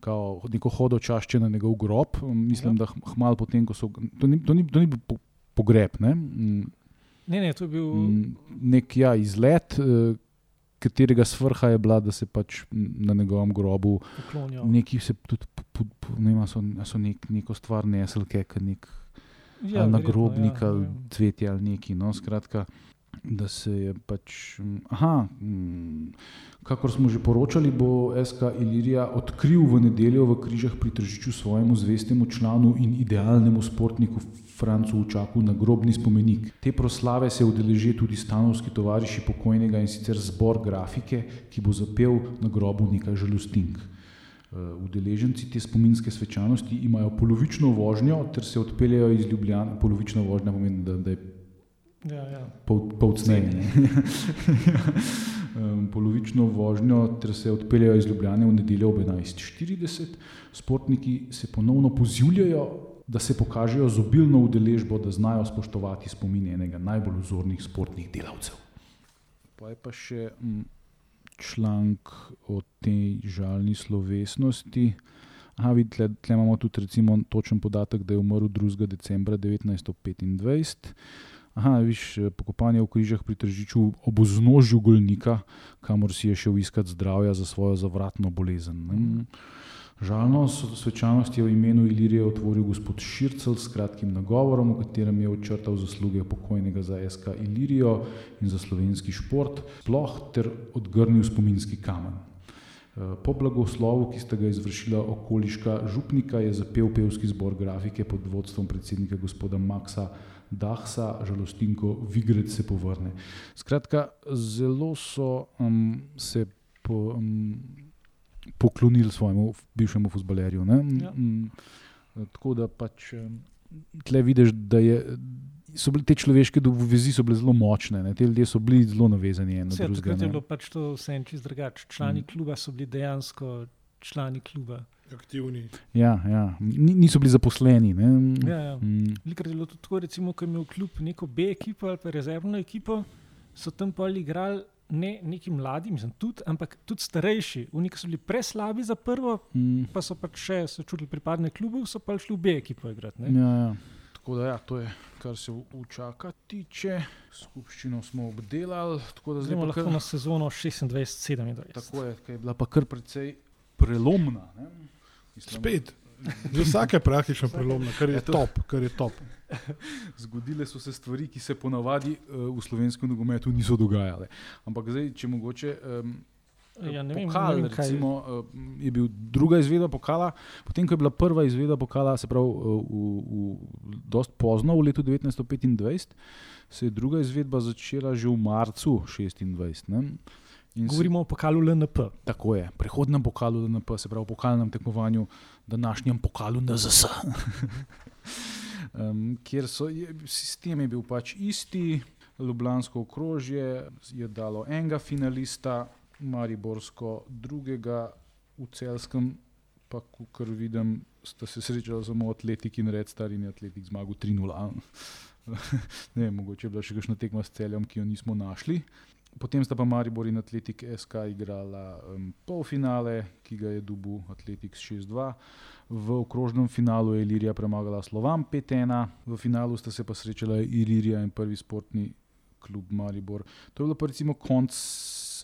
Kao, neko hodo čašče na njegov grob, mislim, Ja. da hmalo potem, ko so. To ni, to ni, to ni bil po- pogreb, ne? Mm, Ne, ne, to je bil. mm, nek ja, izlet, eh, katerega svrha je bila, da se pač na njegovem grobu Poklonijo. neki se tudi, po- po- ne vem, so, so nek, neko stvar nesel, kaj nek ja, ali nagrobnik ja, ali cvetje ali neki. No, skratka, da se je pač. Aha, kakor smo že poročali, bo SK Ilirija odkril v nedeljo v Križah pri Tržiču svojemu zvestemu članu in idealnemu sportniku Francu Učaku nagrobni spomenik. Te proslave se udeleži tudi stanovski tovariši pokojnega in sicer zbor grafike, ki bo zapel na grobu nekaj žalostink. Eh, Udeleženci te spominske svečanosti imajo polovično vožnjo, ter se odpeljejo iz Ljubljana. Polovična vožnja pomeni, da, da je Ja, ja. pol, polcnej. ne. um, polovično vožnjo, ter se odpeljejo iz Ljubljana v nedeljo ob 11:40. Sportniki se ponovno pozivljajo, da se pokažejo z obilno udeležbo, da znajo spoštovati spomin enega najbolj vzornih sportnih delavcev. Pa je pa še mm, članek o tej žalni slovesnosti. Aha, vidite, tle imamo tudi recimo, točen podatek, da je umrl 2. decembra 1925. Aha, viš, eh, pokopanje v križah pri Tržiču ob vznožju Golnika, kamor si je šel iskat zdravja za svojo zavratno bolezen. Ne. Žalno svečanost je v imenu Ilirije otvoril gospod Šircel s kratkim nagovorom, v katerem je očrtal zasluge pokojnega za SK Ilirijo in za slovenski šport, sploh ter odgrnil spominski kamen. Eh, Po blagoslovu, ki sta ga izvršila okoliška župnika, je zapel pevski zbor grafike pod vodstvom predsednika gospoda Maxa Dahsa, žalostinko Vigrec se povrne. Skratka, zelo so um, se po, um, poklonili svojemu bivšemu futbolerju. Ja. Um, tako da pač tle vidiš, da je. So bile te človeške vezi zelo močne, ne? te ljudje so bili zelo navezani na Vse, drugega. takrat je bilo pač to vse čist drugače. Člani Mm. kluba so bili dejansko člani kluba. Aktivni. Ja, ja. Ni- Niso bili zaposleni. Ne? Ja, ja. Mm, Velikrat je bilo tudi tako, recimo, ko je imel klub neko B ekipo ali pa rezervno ekipo, so tam pa igrali ne neki mladi, mislim, tudi, ampak tudi starejši. Oni, so bili preslabi za prvo, mm, pa so pač še se čutili pripadne klubu, so pa šli v B ekipo igrati. ne. ja, ja. Tako da, ja, to je, kar se učaka tiče. Skupščino smo obdelali, zdaj pa lahko kar, na sezono 26-27. tako je, ker je bila pa kar precej prelomna. Ne? Mislim, Spet. Za vsake praktično prelomna, kar je to- top, kar je top. Zgodile so se stvari, ki se ponavadi uh, v slovenskem nogometu niso dogajale. Ampak zdaj, če mogoče. Um, Ja, ne vem, pokal, ne vem, kaj- recimo, uh, je bil druga izvedba pokala, potem ko je bila prva izvedba pokala, se pravi, uh, v, v, dost pozno, v letu 1925, se je druga izvedba začela že v marcu 1926. ne. In Govorimo o pokalu LNP. Tako je, prehodnem pokalu DNP, se pravi, pokalnem tekmovanju, današnjem pokalu NZS. um, kjer so, je, sistem je bil pač isti, Ljubljansko okrožje je dalo enega finalista, Mariborsko drugega, v celskem, pa kar vidim, sta se srečala samo atletik in red star in atletik zmagal 3-0. ne mogoče je bila še kakšna tekma s celjem, ki jo nismo našli. Potem sta pa Maribor in Atletik SK igrala um, polfinale, ki ga je dubu Atletik 6-2. V okrožnem finalu je Ilirija premagala Slovan 5-1, v finalu sta se pa srečala Ilirija in prvi sportni klub Maribor. To je bilo pa recimo konc,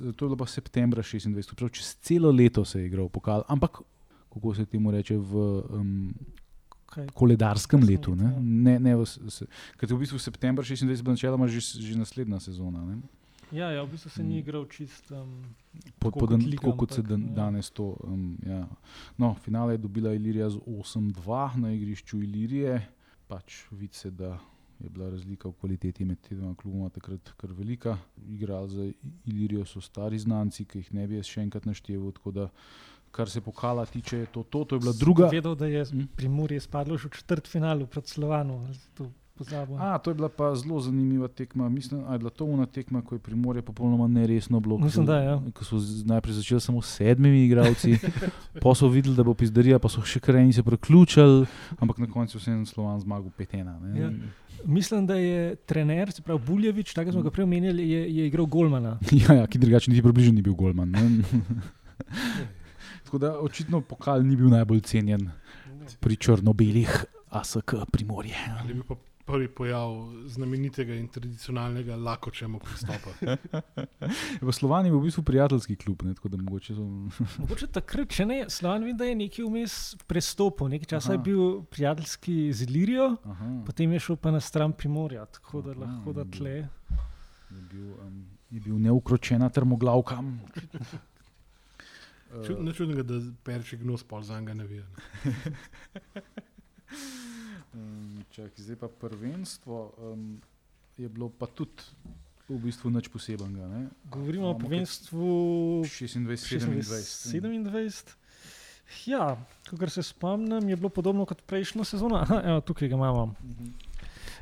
to je bilo pa septembra 26, prav čez celo leto se je igral pokal, ampak kako se temu reče v um, Kaj? koledarskem letu. Ne? ja. Ne, ne v, s- ker je v bistvu september 26, bila načeloma že, že naslednja sezona. Ne? Ja, ja, v bistvu se ni igral čist. Um, pod, kot dan, tako kot se dan, ja. danes to. Um, ja. no, finale je dobila Ilirija z 8-2 na igrišču Ilirije. Pač vidi se, da je bila razlika v kvaliteti med tema kluboma takrat kar velika. Igrali za Ilirijo so stari znanci, ki jih ne bi jaz še enkrat našteval. Kar se pokala tiče, je to, to, to je bila druga. Vedel, da je Hm? Primorje spadlo že v četrt finalu pred Slovano. ali si to pozabil? A, to je bila pa zelo zanimiva tekma. Mislim, da je bila to una tekma, ko je Primorje popolnoma neresno bilo. Mislim, da, ja. Ko so najprej začeli samo s sedmimi igralci, pa so videli, da bo pizdarija, pa so še kar eni se preključili, ampak na koncu vseeno Slovan zmagal 5-1. ne. Ja. Mislim, da je trener, se pravi Buljevič, tako smo ga prej omenjali, je, je igral Golmana. Ja, ja, ki drugače niti približno ni bil Golman. ne. Tako da očitno pokal ni bil najbolj cenjen pri črno-belih ASK Primorje. Ali bi pa prvi pojav znamenitega in tradicionalnega lakočemu pristopa. V Sloveniji je bil v bistvu prijateljski klub, ne, tako da mogoče so. Mogoče takrat, če ne, Slovan vem, da je nekaj vmes prestopil. Nekaj časa Aha. je bil prijateljski z Ilirijo, Aha, potem je šel pa na stran Primorja, tako da Aha, lahko da je tle. je, bil, um, je bil neukročena termoglavka. Čud, ne čudnega, da perči gnus pol za njega ne ve. Um, čak, zdaj pa prvenstvo um, je bilo pa tudi v bistvu nič posebenega. Ne? Govorimo o Imamo prvenstvu 26-27. 27. Ja, kot se spomnim, je bilo podobno kot prejšnjo sezono. Aha, evo, tukaj ga imamo. Mhm.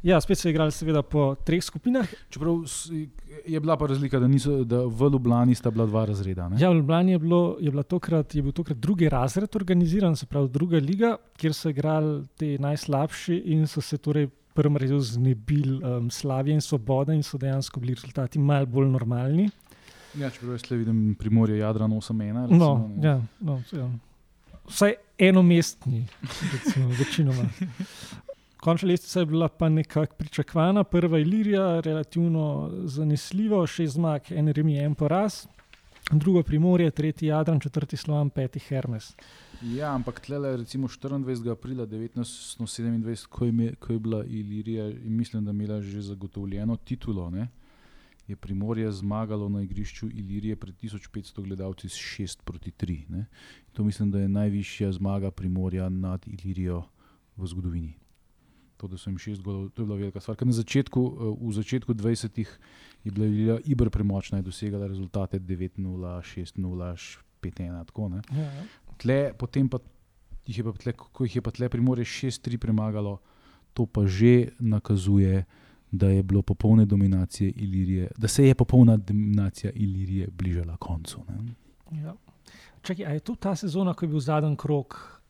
Ja, spet so igrali seveda po treh skupinah. Čeprav je bila pa razlika, da, niso, da v Ljubljani sta bila dva razreda. Ne? Ja, v Ljubljani je, bilo, je, bila tokrat, je bil tokrat drugi razred organiziran, se pravi druga liga, kjer so igrali ti najslabši in so se torej prvem redu znebili um, slavje in svobode in so dejansko bili rezultati malo bolj normalni. Ja, čeprav jaz le vidim Primorje Jadran 8-1. No, ne. ja, no, ja. Vsaj enomestni, recimo, večinoma. Končna lestvica je bila pa nekako pričakovana. Prva Ilirija, relativno zanesljivo, šest zmag, en remi, en poraz. Drugo Primorje, tretji Jadran, četrti Slovan, peti Hermes. Ja, ampak tle, recimo 24. aprila 1927, ko je, ko je bila Ilirija in mislim, da je imela že zagotovljeno titulo, ne, je Primorje zmagalo na igrišču Ilirije pred 1500 gledalci s 6 proti 3. Ne. To mislim, da je najvišja zmaga Primorja nad Ilirijo v zgodovini. To, da so jim šest golov, to je bila velika stvar. Ker na začetku, uh, v začetku 20-ih je bila Ilirija ibr premočna in dosegala rezultate 9-0, 6-0, 5-1. Tako, ne. Ja, ja. tle, potem pa jih je pa tle, ko jih je pa tle Primorje 6-3 premagalo, to pa že nakazuje, da je bilo popolne dominacije Ilirije, da se je popolna dominacija Ilirije bližala koncu. Ne. Ja. Čakaj, a je to ta sezona, ko je bil zadnji krok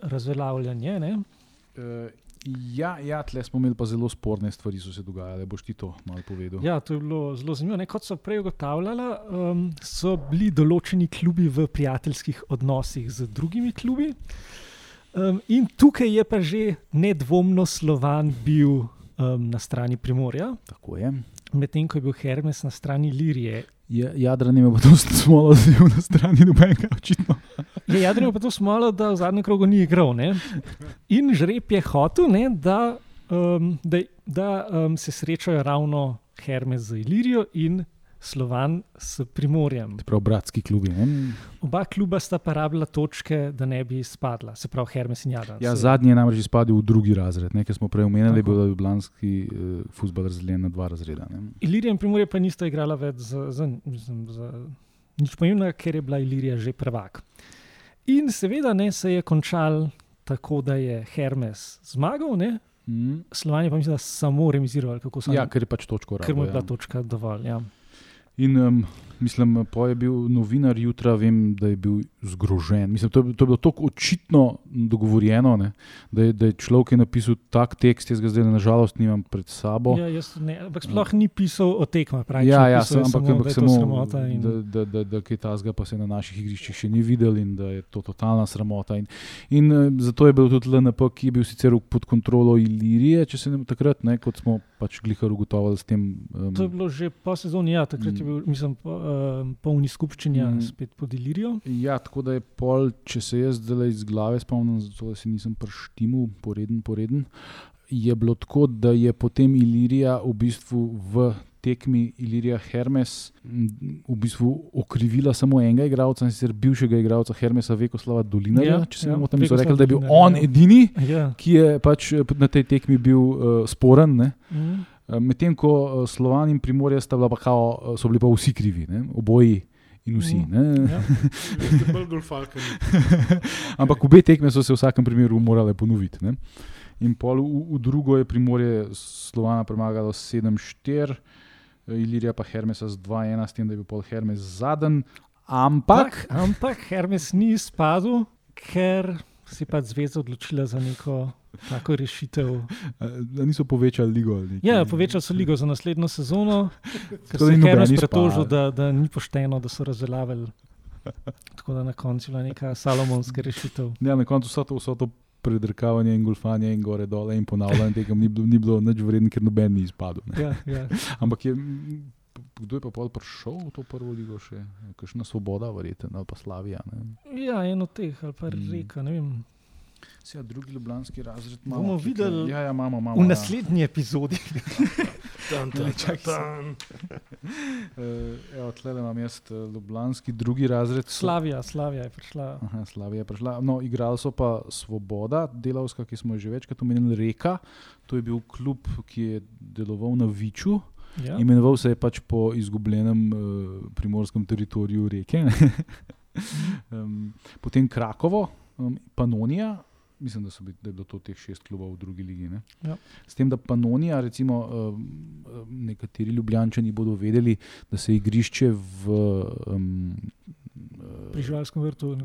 razveljavljanja? ne? Uh, ja, ja, tle smo imeli pa zelo sporne stvari, so se dogajale. Boš ti to malo povedal? Ja, to je bilo zelo zanimivo. Ne? Kot so prej ugotavljali, um, so bili določeni klubi v prijateljskih odnosih z drugimi klubi. Um, in tukaj je pa že nedvomno Slovan bil um, na strani Primorja, Tako je. medtem ko je bil Hermes na strani Lirije. Ja, Jadran ima pa to smolo, da je na strani nobenega, očitno. Je Jadran pa to smolo, da v zadnjem krogu ni igral. Ne? In žreb je hotel, ne, da, um, da, da um, se srečajo ravno Hermes z Ilirijo in Slovan s Primorjem. Prav bratski klubi. Ne? Oba kluba sta pa rabila točke, da ne bi spadla, se pravi Hermes in Jadran. Ja, Se- zadnji je namreč izpadel v drugi razred, ne, ker smo prej omenjali, da je bil Ljubljanski uh, futbol razdeljen na dva razreda. Ne. Ilirija in Primorje pa nista igrala več za, za, mislim, za nič pomembnega, ker je bila Ilirija že prvak. In seveda ne, se je končal tako, da je Hermes zmagal, ne? Mm. Slovenija pa mislim, da samo remiziral, kako so Ja, ker je pač točko ker mu je bila Ja. točka dovolj. Ja. In um, mislim, po je bil novinar jutra, vem, da je bil zgrožen. Mislim, to, je, to je bilo tako očitno dogovorjeno, ne, da, je, da je človek je napisal tak tekst, jaz ga zdaj nažalost nimam pred sabo. Ja, jaz ne, ampak sploh ni pisal o tekmah, pravi. Ja, ja, sem, ampak, samo, ampak da samo, sramota in- da, da, da, da kaj tasga pa se na naših igriščih še ni videl in da je to totalna sramota. In, in zato je bil tudi LNP, ki je bil sicer pod kontrolo Ilirije, če se ne takrat, ne, kot smo pač glihar ugotovili s tem. Um, To je bilo že po sezoni, ja, takrat je Mm. bil, mislim, po, uh, polni skupščini, Mm. mm. spet pod Ilirijo. Ja, tako da je pol, če se jaz zdaj iz glave spomnim, zato si nisem prštimu, poreden, poreden. Je bilo tako, da je potem Ilirija v bistvu v tekmi Ilirija Hermes v bistvu okrivila samo enega igralca, in sicer bivšega igralca Hermesa Vekoslava Dolinarja. Ja, če se ja, ne motim, so rekli, da je bil Dolinar, on ja. edini, Ja. ki je pač eh, na tej tekmi bil uh, sporen. Ne? Mm. Eh, Medtem ko Slovan in Primorje sta bila pa kao, so bili pa vsi krivi, ne? oboji in vsi. Mhm. ne. Ja. Ste bolj golfalkani. Ampak obe tekme so se v vsakem primeru morale ponoviti. Ne? In pol v, v drugo je Primorje Slovana premagalo 7-4, Ilirija pa Hermesa z 2-1, s tem, da je bil pol Hermes zadnji. Ampak, Ampak, ampak Hermes ni izpadel, ker si pa zveza odločila za neko tako rešitev. eh, da niso povečali ligo. ali nekaj. Ja, povečali so ligo za naslednjo sezono, ker se je Hermes pretožil, da, da ni pošteno, da so razveljavili. Tako da na koncu je bila neka salomonska rešitev. Ja, na koncu vso to, vso to predrkavanje in golfanje in gore dole in ponavljanje tega ni bilo, ni bilo nič vredno, ker noben ni izpadel. ne. Ja, ja. Ampak je, kdo je pa prišel v to prvo ligo še? Kakšna svoboda, verjetno, ali pa Slavija. Ne? ja, eno teh ali pa Mm. reka. ne vem. Sja, drugi ljubljanski razred Bomo tukaj. videli Ja, ja, imamo, imamo, V ja. naslednji epizodi. Tan, tan, tan. Uh, evo, tle imam jaz eh, ljubljanski drugi razred. Slavija, Slavija je prišla. Aha, Slavija je prišla. No, igrali so pa Svoboda, delavska, ki smo jo že večkrat omenili, Reka. To je bil klub, ki je deloval na Viču. Ja. Imenoval se je pač po izgubljenem uh, primorskem teritoriju reke. um, potem Krakovo, um, Panonija. Mislim, da, so bili, da je bilo to teh šest klubov v drugi ligi. ne. Ja. S tem, da Panonija, recimo, um, nekateri ljubljančani bodo vedeli, da se igrišče v. Um, Pri živalskem vrtu.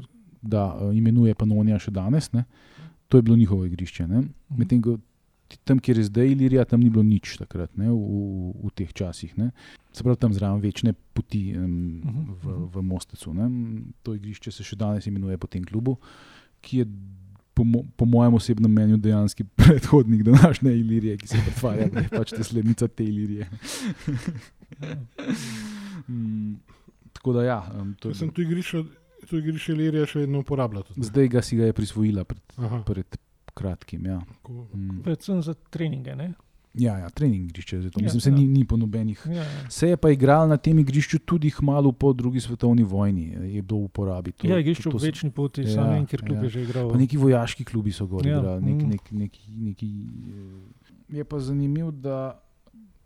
da uh, imenuje Panonija še danes. Ne? To je bilo njihovo igrišče. ne. Medtem ko tam, kjer je zdaj Ilirija, tam ni bilo nič takrat, ne, v, v, v teh časih. Ne. Se pravi, tam zraven večne poti um, Mhm, v, mhm. v Mostecu. Ne. To igrišče se še danes imenuje po tem klubu, ki je. Po, mo po mojem osebnem mnenju, dejansko predhodnik današnje Ilirije, ki se pretvarja, da je pač naslednica te Ilirije. mm, tako da, ja, um, to je, sem tu igrišče, tu igrišče Lirija še vedno uporabljal. zdaj ga si ga je prisvojila pred, Aha, pred kratkim. Ja. Mm. Predvsem za treninge. Ne? Ja, ja trening igrišče, zato Ja, mislim, se ja. ni, ni po nobenih. Ja, ja. Se je pa igral na tem igrišču tudi hmalo po drugi svetovni vojni, je bilo v uporabi. To, ja, igrišče v večni poti, Ja, samo en, kjer klub ja. je že igral. Pa neki vojaški klubi so gor Ja, igrali. Nek, mm. nek, nek, neki, eh, je pa zanimivo, da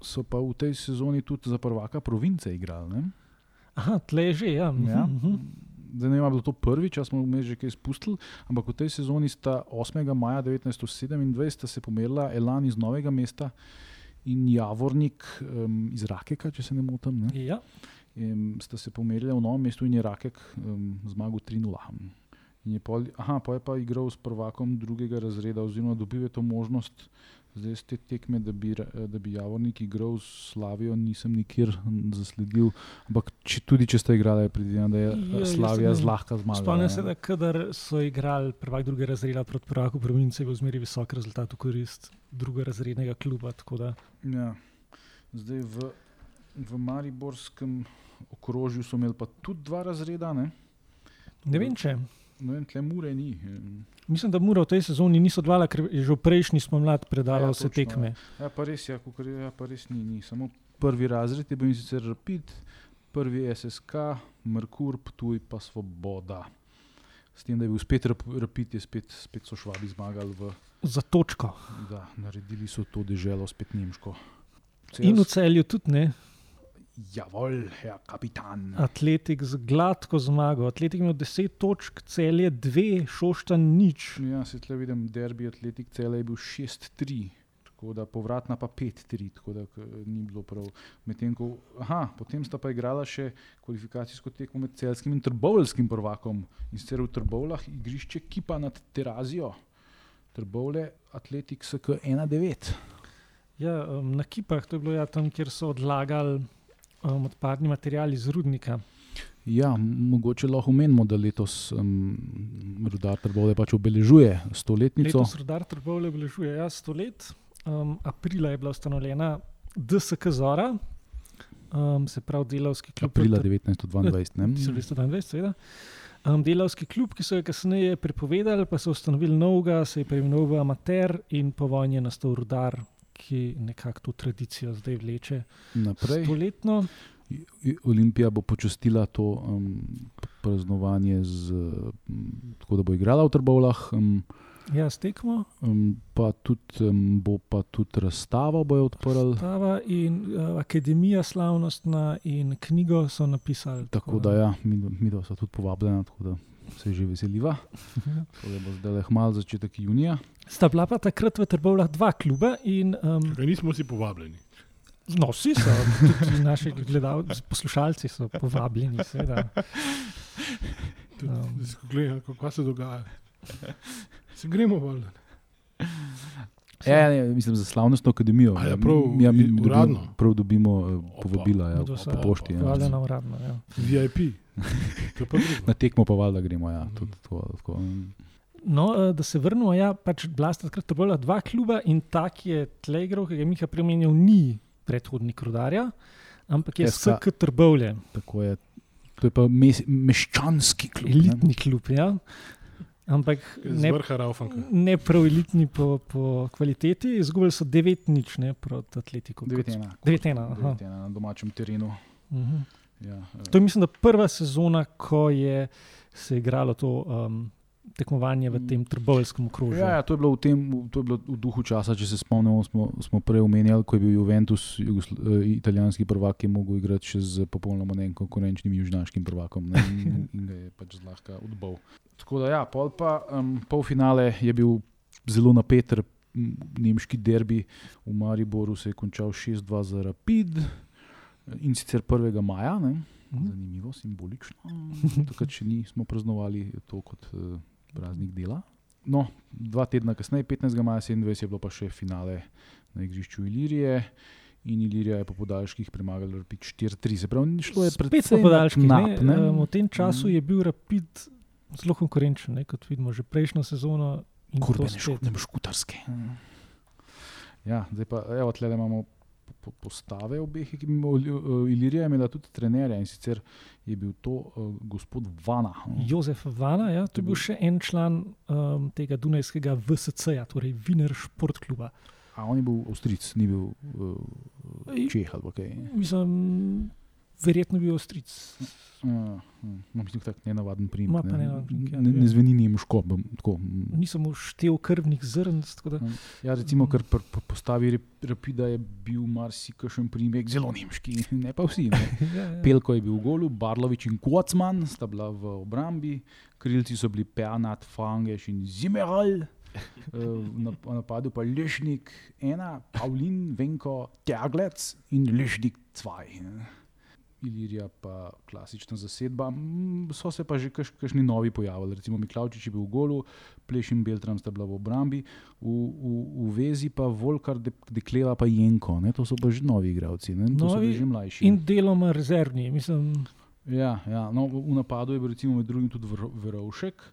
so pa v tej sezoni tudi za prvaka province igrali. Ne? Aha, tle že, ja. mhm, Ja. mhm. Zdaj ne vem, bilo to prvič, a smo vmes že kaj spustili, ampak v tej sezoni sta 8. maja 1927 sta se pomerila Elan iz Novega mesta in Javornik um, iz Rakeka, če se ne motim. Ne? Ja. Um, sta se pomerili v Novem mestu in je Rakek um, zmagal 3-0. In je pol, aha, pa je pa igral s prvakom drugega razreda, oziroma dobil je to možnost. Zdaj z te tekme, da bi, da bi Javornik igral s Slavijo, nisem nikjer zasledil. Ampak če, tudi če ste igrali, predvidevam, da je Ja, ja, jaz Slavija zlahka zmagala. Spomnim se, da kadar so igrali prvak druge razreda proti prvaku province, je bil zmeri visok rezultat v korist drugorazrednega kluba. tako da- Ja. Zdaj v, v Mariborskem okrožju so imeli pa tudi dva razreda. Ne, Ne vem, če. Ne vem, tle mure ni. Mislim, da mora v tej sezoni niso dvala, ker je že v prejšnji spomlad predala Ja, ja, vse točno, tekme. Ja, pa res, ja, kakor je, ja, pa res ni, ni. Samo prvi razred je bil in sicer Rapid, prvi SSK, Merkur, Ptuj pa Svoboda. S tem, da je bil spet rap, Rapid, je spet, spet so švabi zmagali, v, Za točko. da naredili so to deželo spet nemško. In v celju tudi ne. Javol, ja, kapitan. Atletik z gladko zmago. Atletik ima 10 točk, celje 2, šošta nič. Ja, se tle vidim, derbi atletik cele je bil 6-3. Tako da povratna pa 5-3, tako da ni bilo prav. Medtem ko, aha, potem sta pa igrala še kvalifikacijsko tekmo med celskim in trbovelskim prvakom. In sicer v Trbovlah igrišče Kipa nad Terazijo. Trbovle, Atletik SK 1-9. Ja, um, na kipah to je bilo ja, tam, kjer so odlagali um, odpadni material iz rudnika. Ja, mogoče lahko omenimo, da letos um, Rudar Trbovle pač obeležuje stoletnico. Letos rodar Trbovle obeležuje ja, 100 let. Um, aprila je bila ustanovljena DSK Zora, um, se pravi delavski klub. Aprila Tr- 1922. Ne? 1922, seveda. Um, delavski klub, ki so ga kasneje prepovedali, pa so ustanovili novega, se je preimenoval Amater in po vojni je nastal rudar, ki nekako to tradicijo zdaj vleče Naprej. stoletno. Olimpija bo počastila to um, praznovanje, z, um, tako da bo igrala v Trbovlah, um, Ja, stekmo. um, pa tudi, um, bo pa tudi razstavo bojo odprli. Stava in uh, akademija slavnostna in knjigo so napisali. Tako da, ja, mi, mi dva smo tudi povabljena, tako da se že veseliva. Da bo zdaj le hmal začetek junija. Sta bila pa takrat v Trbovlah dva kluba in um, Kaj nismo vsi povabljeni. no, vsi so, tudi naši gledalci, poslušalci so povabljeni, seveda. Um. Gledaj, kako se dogaja. Se gremo val. Ja, ne, mislim za slavnostno akademijo. A ja, prav, ja, mi i- dobimo- uradno? Prav dobimo Opa. povabila ja, sva po pošti. Ja. Povabljena uradno. Ja. VIP. Na tekmo pa valjda gremo. Ja, tudi, tako, tako, um. No, eh, da se vrnemo, ja, pač bila sta takrat Trbovlah dva kluba in ta, ki je tle igral, ki ga je Miha premenil, ni predhodnik rodarja, ampak je SK. SK Trbovlje, Tako je. To je pa mes, meščanski klub. ne. elitni klub. Ja. Ampak ne, ne prav elitni po, po kvaliteti, izgubili so 9-0 ne, proti Atletiku. 9-1. 9-1, aha. 9-1 na domačem terenu. Mhm. Ja, eh, To je, mislim, da prva sezona, ko je se igralo to um, tekmovanje v tem trbovskem okrožju. Ja, ja, to je bilo v, tem, to je bilo v duhu časa, če se spomnimo, smo, smo prej omenjali, ko je bil Juventus, jugosl, eh, italijanski prvak, ki je mogel igrati še z popolnoma nekonkurenčnim južnaškim prvakom ne, in, in ga je pač zlahka odbal. Tako da, ja, pol pa um, polfinale je bil zelo napet, rep- m, nemški derbi v Mariboru se je končal 6-2 za Rapid in sicer 1. maja. Ne. Mhm. Zanimivo, simbolično. Takrat še nismo praznovali to kot uh, praznik dela. No, dva tedna kasneje, 15. maja 27, je bilo pa še finale na igrišču Ilirije. In Ilirija je po podaljških premagala Rapid 4-3. Se pravi, šlo je Spet predvsem po podaljških. nap, ne, ne? um, v tem času Mhm. je bil Rapid zelo konkurenčen, ne, kot vidimo, že prejšnjo sezono. Kurbe, ne, spet. šku, ne škutarske. Ja, zdaj pa, evo, tle imamo po- po- postave obeh ekip. Ili- Ilirija je imela tudi trenerja in sicer je bil to uh, gospod Vana. Jozef Vana, ja, to je bil še en član um, tega Dunajskega VSC-ja, torej Viner Športkluba. A on je bil Avstric, ni bil uh, Čeh ali kaj. Mislim, verjetno bil Avstric. Uh, no, mislim, tako nenavaden primer. Ma pa Ne, nenavaden, ja, ne, ja. ne zveni nemško. bom tako, mm. Nisem uštel krvnih zrn. da- Ja, recimo, ker pri pri postavi Rap- Rapida je bil marsikšen primek zelo nemški, ne pa vsi. Ne. Ja, ja. Pelko je bil v golu, Barlovič in Kocman sta bila v obrambi, krilci so bili Pernat, Fangeš in Zimeral. Eh, v napadu pa Lešnik, ena, Pavlin, Venko, Tjaglec in Lešnik, cvaj. Ilirija pa klasična zasedba. Mm, So se pa že kaš, kakšni novi pojavili, recimo Miklaučič je bil v golu, Pleš in Beltram sta bila v obrambi, v, v, v vezi pa Volkar, De, Dekleva pa Jenko, ne? to so pa že novi igravci, ne? to so Novi bili že mlajši. In deloma rezervni. Mislim, Ja, ja. No, v napadu je bil recimo med drugim tudi Verovšek,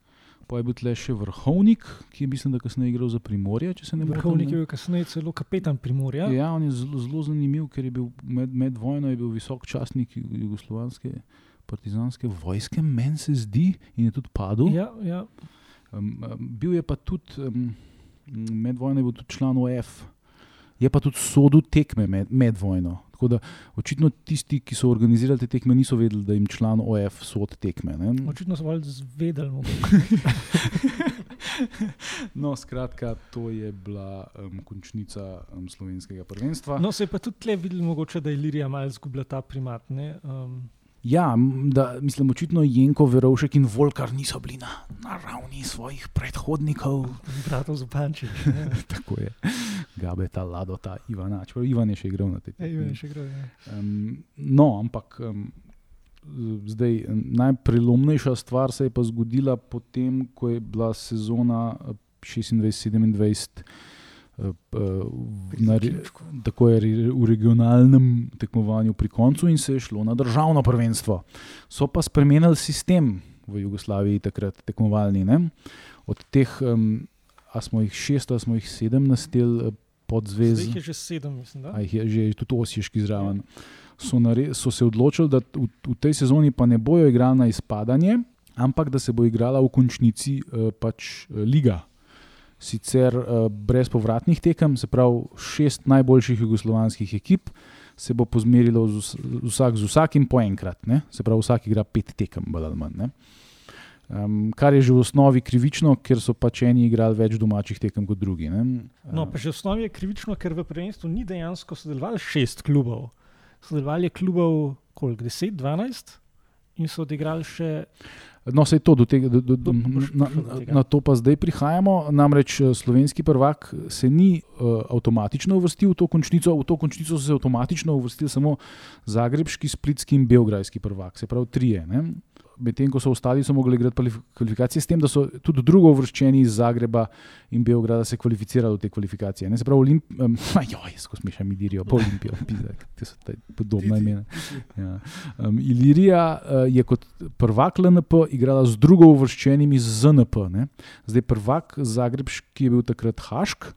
pa je bil tle še Vrhovnik, ki je mislim, da kasneje igral za Primorje. vrhovnik je bil kasneje celo kapetan Primorja. Ja, on je zelo, zelo zanimiv, ker je bil med, med vojno je bil visok častnik ju- jugoslovanske partizanske vojske, meni se zdi, in je tudi padel. Ja, ja. Um, um, bil je pa tudi um, med vojno, je bil tudi član OF, je pa tudi sodel tekme med, med vojno. Tako da očitno tisti, ki so organizirali te tekme, niso vedeli, da jim član OF sod tekme. Ne? Očitno so bolj zvedeli. No, skratka, to je bila um, končnica um, slovenskega prvenstva. No, se je pa tudi tle videl, mogoče, da je Ilirija malo izgubila ta primat. ne, Um, Ja, da, mislim, očitno Jenko, Verovšek in Volkar niso bili na, na ravni svojih predhodnikov. bratov Zupančič. Tako je. Gabeta, Ladota, Ivana. Čeprav Ivan je še igral na tej Ja, Ivan je še igral, ja. Um, no, ampak um, zdaj, najprelomnejša stvar se je pa zgodila potem, ko je bila sezona eh, 26-27. Eh, v- na Tako je v regionalnem tekmovanju pri koncu, in se je šlo na državno prvenstvo. So pa spremenili sistem v Jugoslaviji, takrat tekmovalni. Ne? Od teh, um, a smo jih šest, a smo jih sedem nastel pod Zdaj zvezo. jih je že sedem, mislim. Da? A jih je že tudi Osiješki zraven. So, nare, so se odločili, da v, v tej sezoni pa ne bojo igrali na izpadanje, ampak da se bo igrala v končnici uh, pač uh, liga. Sicer uh, brez povratnih tekem, se pravi šest najboljših jugoslovanskih ekip se bo pozmerilo z, vs- vsak z vsakim po enkrat, ne? se pravi vsak igra pet tekem, bolj ali manj. Um, kar je že v osnovi krivično, ker so pač eni igrali več domačih tekem kot drugi. Ne? No, pa že v osnovi je krivično, ker v prvenstvu ni dejansko sodelovalo šest klubov. Sodelovali je klubov, koliko, 10, 12 in so odigrali še. No, se je to, do tega, do, do, do, na, na to pa zdaj prihajamo. Namreč eh, slovenski prvak se ni uh, avtomatično uvrstil v to končnico, v to končnico so se avtomatično uvrstili samo zagrebski, splitski in belgrajski prvak, se pravi trije. Ne? Medtem ko so ostali, so mogli igrati kvalif- kvalifikacije, s tem, da so tudi drugo uvrščeni iz Zagreba in Beograda se kvalificirali v te kvalifikacije. Ne? Se pravi, Olimp, um, ajoj, skozi mešam Ilirijo, pa Olimpijo, pizak, te so te podobna imena. Ja. Um, Ilirija uh, je kot prvak LNP igrala z drugo uvrščenimi z ZNP. Ne? Zdaj prvak Zagrebški je bil takrat Hašk,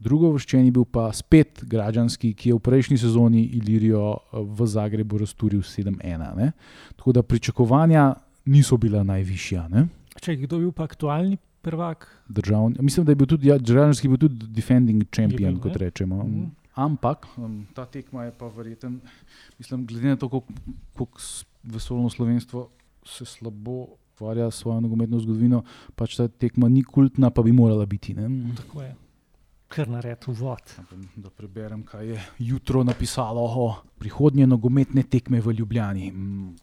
drugo uvrščen je bil pa spet Građanski, ki je v prejšnji sezoni Ilirijo uh, v Zagrebu razturil 7-1. ne. Tako da pričakovanja niso bila najvišja. Ne? Če kdo je bil pa aktualni prvak, Državni, mislim, da je bil tudi ja, Građanski bil tudi defending champion, bil, kot ne? rečemo. Mhm. Ampak um, ta tekma je pa verjeten, mislim, glede na to, kako vesolno slovenstvo se slabo ukvarja s svojo nogometno zgodovino, pač ta tekma ni kultna, pa bi morala biti. Ne? tako je. Kar nared uvod. Da preberem, kaj je jutro napisalo o prihodnje nogometne tekme v Ljubljani. Mm.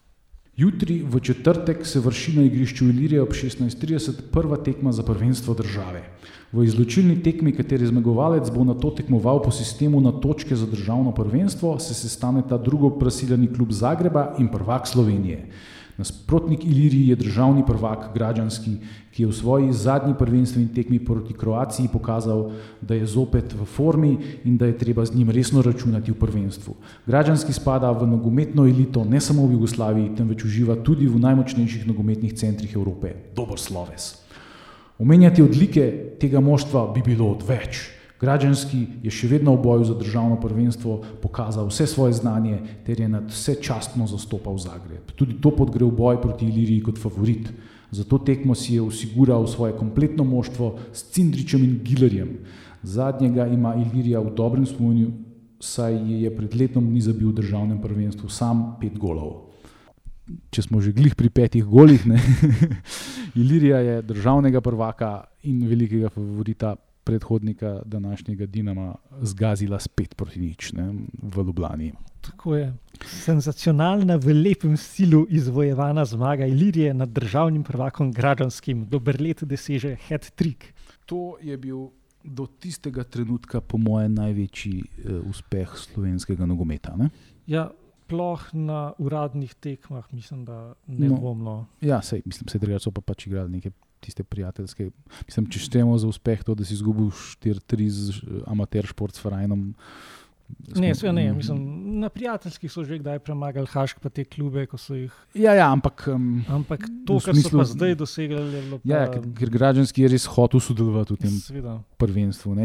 Jutri v četrtek se vrši na igrišču Ilirije ob 16:30 prva tekma za prvenstvo države. V izločilni tekmi, kateri zmagovalec bo na to tekmoval po sistemu na točke za državno prvenstvo, se sestaneta drugo prasiljeni klub Zagreba in prvak Slovenije. Nasprotnik Iliriji je državni prvak Građanski, ki je v svoji zadnji prvenstveni tekmi proti Kroaciji pokazal, da je zopet v formi in da je treba z njim resno računati v prvenstvu. Građanski spada v nogometno elito ne samo v Jugoslaviji, temveč uživa tudi v najmočnejših nogometnih centrih Evrope. Dober sloves. Omenjati odlike tega moštva bi bilo odveč. Građanski je še vedno v boju za državno prvenstvo pokazal vse svoje znanje ter je nad vse častno zastopal Zagreb. Tudi to podgre v boj proti Iliriji kot favorit. Za to tekmo si je osigural svoje kompletno moštvo s Cindričem in Gilerjem. Zadnjega ima Ilirija v dobrem spominu, saj je pred letom dni zabil v državnem prvenstvu sam pet golov. Če smo že glih pri petih golih, Ilirija je državnega prvaka in velikega favorita predhodnika današnjega Dinama zgazila spet proti nič ne, v Ljubljani. Tako je. Senzacionalna, v lepem stilu izvojevana zmaga Ilirije nad državnim prvakom Građanskim, dober let doseže head trick. To je bil do tistega trenutka, po mojem, največji uh, uspeh slovenskega nogometa. Ne? Ja, sploh na uradnih tekmah, mislim, da ne bomo. No. Ja, sej, mislim, da so pa pač igrali neke tiste prijateljske. Mislim, če štejemo za uspeh to, da si izgubil 4-3 z eh, amater šport s Frajnom. Ne, sve, ne. Mislim, na prijateljskih so že kdaj premagali Hašk, pa te klube. Jih... Ja, ja, ampak, um, ampak to, kar smislu, so zdaj dosegli, je bilo. Ja, pa... ker, ker građanski je res hotel sodelovati v tem Sveda. prvenstvu.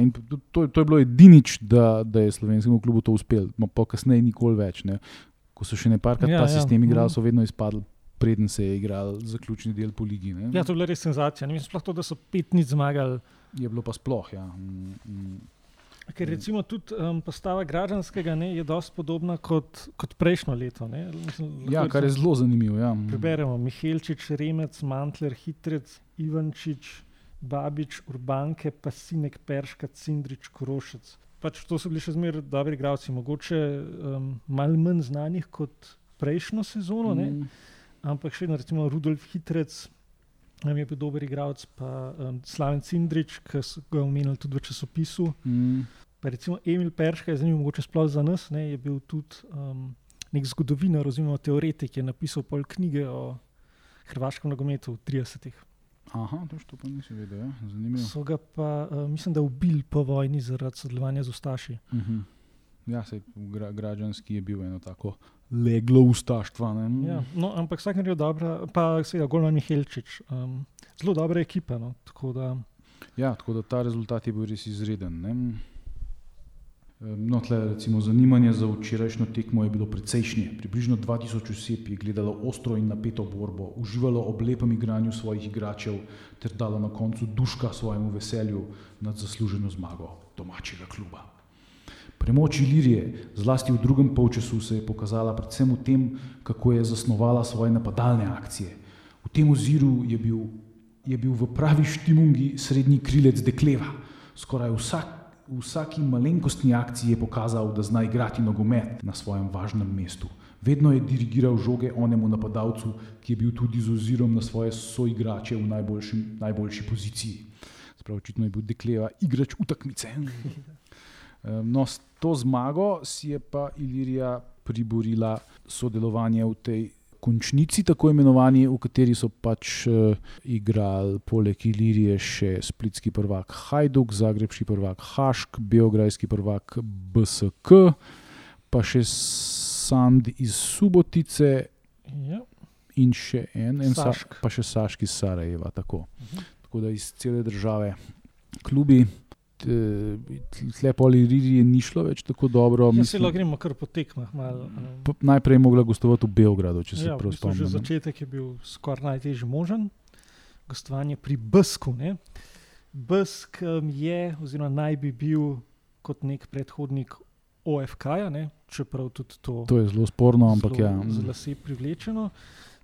To, to je bilo edinič, da, da je slovenskemu klubu to uspelo, pa kasneje nikoli več. Ne. Ko so še ne parkrat ja, ta ja. sistem igrali, mhm. so vedno izpadli. Preden se je igral zaključni del po Ligi. Ne? Ja, to je bila res senzacija. Ne mislim, sploh to, da so pet dni zmagali. Je bilo pa sploh. Ja. Mm, mm. Ker recimo tudi um, postava građanskega ne, je dosti podobna kot, kot prejšnjo leto. Mislim, ja, kar je zelo zanimivo. Ja. Preberemo: Mihelčič, Remec, Mantler, Hitrec, Ivančič, Babič, Urbanke, Pasinek, Perška, Cindrič, Krošec. Pač to so bili še zmeraj dobri igralci, mogoče um, malo manj znanih kot prejšnjo sezono, mm. Ampak še vedno, recimo Rudolf Hitrec. Nam je bil dober igralec, pa um, Slaven Cindrič, ki so ga omenili tudi v časopisu. Mm. Recimo Emil Perška je zanimiv, mogoče sploh za nas, ne, je bil tudi um, nek zgodovinar oziroma teoretik, ki je napisal pol knjige o hrvaškem nogometu v 30-ih. Aha, to pa nisem vedel, ja. zanimivo. So ga pa, uh, mislim, da ubili po vojni zaradi sodelovanja z Ustaši. Uh mhm. -huh. Ja, se gra, građanski je bil eno tako leglo ustaštva. Ja, no, ampak vsak je dobro, pa seveda Golman Mihelčič, um, zelo dobra ekipa. No, tako, da... Ja, tako da ta rezultat je bil res izreden. Ne? No, tle, recimo, zanimanje za včerajšnjo tekmo je bilo precejšnje. Približno 2000 oseb je gledalo ostro in napeto borbo, uživalo ob lepem igranju svojih igračev ter dalo na koncu duška svojemu veselju nad zasluženo zmago domačega kluba. Premoč Ilirije, zlasti v drugem polčasu, se je pokazala predvsem v tem, kako je zasnovala svoje napadalne akcije. V tem oziru je bil, je bil v pravi štimungi srednji krilec Dekleva. Skoraj vsak, v vsaki malenkostni akciji je pokazal, da zna igrati nogomet na svojem važnem mestu. Vedno je dirigiral žoge onemu napadalcu, ki je bil tudi z ozirom na svoje soigrače v najboljši, najboljši poziciji. Sprav, očitno je bil Dekleva igrač utakmice. No, s to zmago si je pa Ilirija priborila sodelovanje v tej končnici, tako imenovani, v kateri so pač uh, igrali poleg Ilirije še splitski prvak Hajduk, zagrebski prvak Hašk, beograjski prvak BSK, pa še Sand iz Subotice. Ja. In še en, en sa, pa še Saški iz Sarajeva. Tako. Uh mhm. -huh. tako da iz cele države, klubi, lepo ali Riri ni šlo več tako dobro. Ja, se lahko gremo kar po tekmah. Malo, um. Najprej je mogla gostovati v Beogradu, če se ja, prav spomnim. Začetek je bil skoraj najtežji možen, gostovanje pri Bsku. Ne? Bsk je, oziroma naj bi bil kot nek predhodnik OFK, -ja, čeprav tudi to. To je zelo sporno, ampak zelo, ja. Zelo se je privlečeno.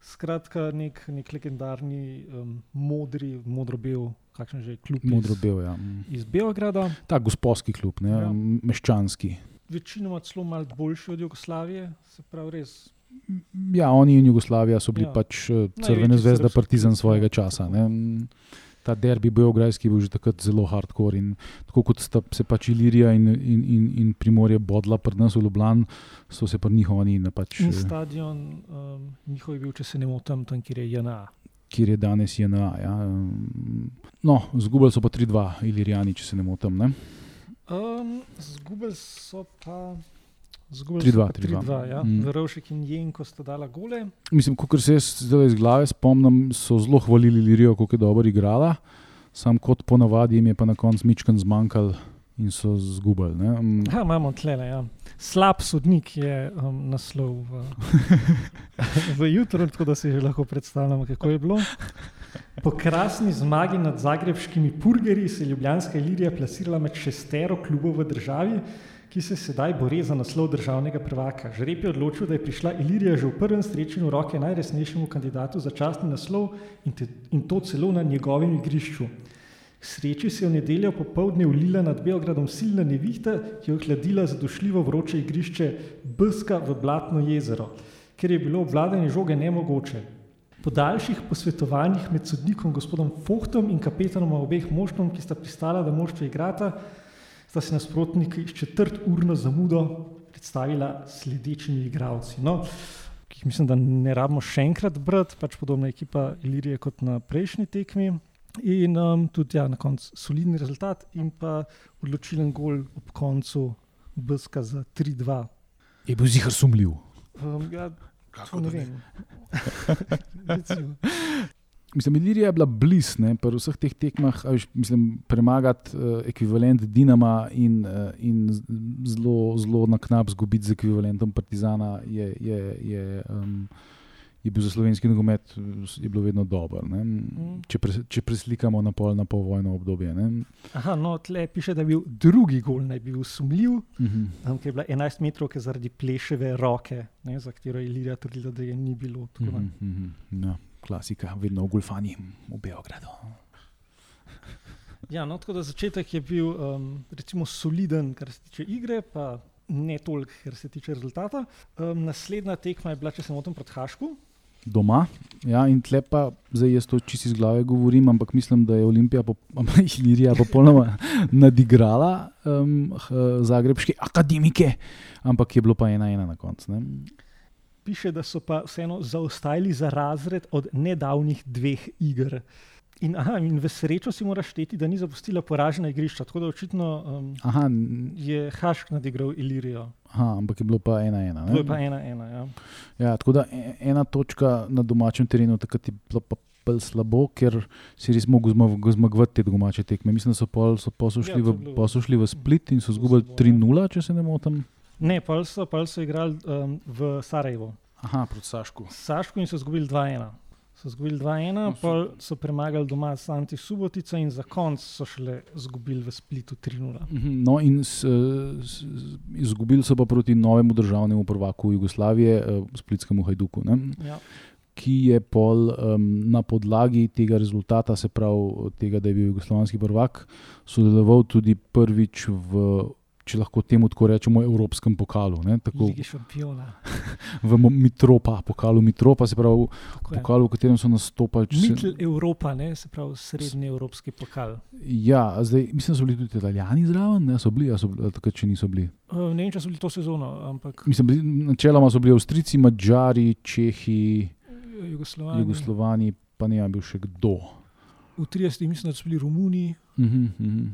Skratka, nek, nek legendarni, um, modri, modro-bel kakšen že klub. Modro-bel, ja. Iz Beograda. Ta gospodski klub, ne, ja. meščanski. Večinoma celo malo boljši od Jugoslavije, se pravi res. Ja, oni in Jugoslavija so bili ja. pač eh, crvena zvezda, partizan svojega časa. Ne. Ta derbi Beograjski je bil že takrat zelo hardcore. In tako kot sta se pač Ilirija in, in, in, in Primorje bodla pred nas v Ljubljani, so se pa njihovi. Pač, in eh, stadion um, njihov je bil, če se ne motim, tam, kjer je JNA kjer je danes JNA. Ja. No, zgubili so pa 3-2, Ilirijani, če se ne motim. Ne? Um, zgubili so pa. 3-2, ja. mm. Verovšek in Jenko sta dala gole. Mislim, kot se jaz zdaj iz glave spomnim, so zelo hvalili Lirijo, kako je dobro igrala, sam kot ponavadi jim je pa na koncu mičken zmanjkalo in so zgubili. Um, ha, imamo tle, ja. Slab sodnik je um, naslov v, v jutro, tako da si že lahko predstavljamo, kako je bilo. Po krasni zmagi nad zagrebskimi purgerji se je Ljubljanska Ilirija plasirala med šestero klubov v državi, ki se sedaj bori za naslov državnega prvaka. Žreb je odločil, da je prišla Ilirija že v prvem srečanju roke najresnejšemu kandidatu za častni naslov in, te, in to celo na njegovem igrišču. K sreči se je v nedeljo popovdne ulila nad Beogradom silna nevihta, ki je ohladila zadošljivo vroče igrišče Brska v Blatno jezero, ker je bilo obvladanje žoge nemogoče. Po daljših posvetovanjih med sodnikom gospodom Fohtom in kapetanom obeh moštvom, ki sta pristala, da moštvo igrata, sta se nasprotniki s četrt urno zamudo predstavila sledečimi igralci. No, ki mislim, da ne rabimo še enkrat brati, pač podobna ekipa Ilirije kot na prejšnji tekmi. In um, tudi ja, na koncu solidni rezultat, in pa odločilen gol ob koncu Brska za 3-2. Je bil zihar sumljiv. Um, ja, Kako ne vem. Mislim, Ilirija je bila blizu pri vseh teh tekmah, a veš, mislim, premagati uh, ekvivalent Dinama in, uh, in zelo, zelo na knap zgubiti z ekvivalentom Partizana je, je, je, um, je bil za slovenski nogomet bilo vedno dobro. ne. Če, pre, če preslikamo na pol na povojno obdobje. ne. Aha, no, tle piše, da je bil drugi gol, naj bi bil sumljiv, Mhm. um, ker je bila 11 metrov zaradi pleševe roke, ne, za katero je Ilirija trdila, da je ni bilo. Mhm, mhm. Ja, klasika, vedno v Gulfani, v Beogradu. Ja, no, tako da začetek je bil um, recimo soliden, kar se tiče igre, pa ne toliko, kar se tiče rezultata. Um, naslednja tekma je bila, če se motim, proti Hašku. Doma. Ja, in tle pa, zdaj jaz to čisto iz glave govorim, ampak mislim, da je Olimpija, pop, Ilirija popolnoma nadigrala um, zagrebške akademike, ampak je bilo pa ena ena na koncu. Piše, da so pa vseeno zaostajali za razred od nedavnih dveh iger. In, aha, in v srečo si moraš šteti, da ni zapustila poražena igrišča. Tako da očitno um, Aha, je Hašk nadigral Ilirijo. aha, ampak je bilo pa ena ena. ne. To je pa ena, ena. Ja. Ja, tako da e- ena točka na domačem terenu takrat je bilo pa bolj slabo, ker si res mogel zmag- zmagovati te domače tekme. Mislim, da so pol, so pol so Ja, v, bilo- pol so šli v split in so to zgubili slabo, ja. 3-0, če se ne motim. Ne, pa so, pol so igrali um, v Sarajevo. Aha, proti Sašku. Saško in so izgubili 2-1. So izgubili 2-1, No, super. so premagali doma Santi Subotica in za konec so šele izgubili v Splitu 3-0. Mhm, No, in s, s, izgubili so pa proti novemu državnemu prvaku Jugoslavije, eh, Splitskemu Hajduku, ne? Ja. ki je pol um, na podlagi tega rezultata, se pravi tega, da je bil jugoslovanski prvak, sodeloval tudi prvič v. Če lahko temu tako rečemo, evropskem pokalu, ne, tako v Mitropa, pokalu Mitropa, se pravi Tako je. pokalu, v katerem so nastopali. če se- Evropa, ne, se pravi srednji evropski pokal. Ja, zdaj mislim, da so bili tudi italijani zraven, ne, so bili, so bili, takrat, če niso bili. Uh, ne vem, če so bili to sezono, ampak Mislim, bili- načeloma so bili Avstrijci, Mačari, Čehi, Jugoslovani. Jugoslovani, pa ne vem, bil še kdo. V 30. mislim, da so bili Romuni. Mhm, mhm.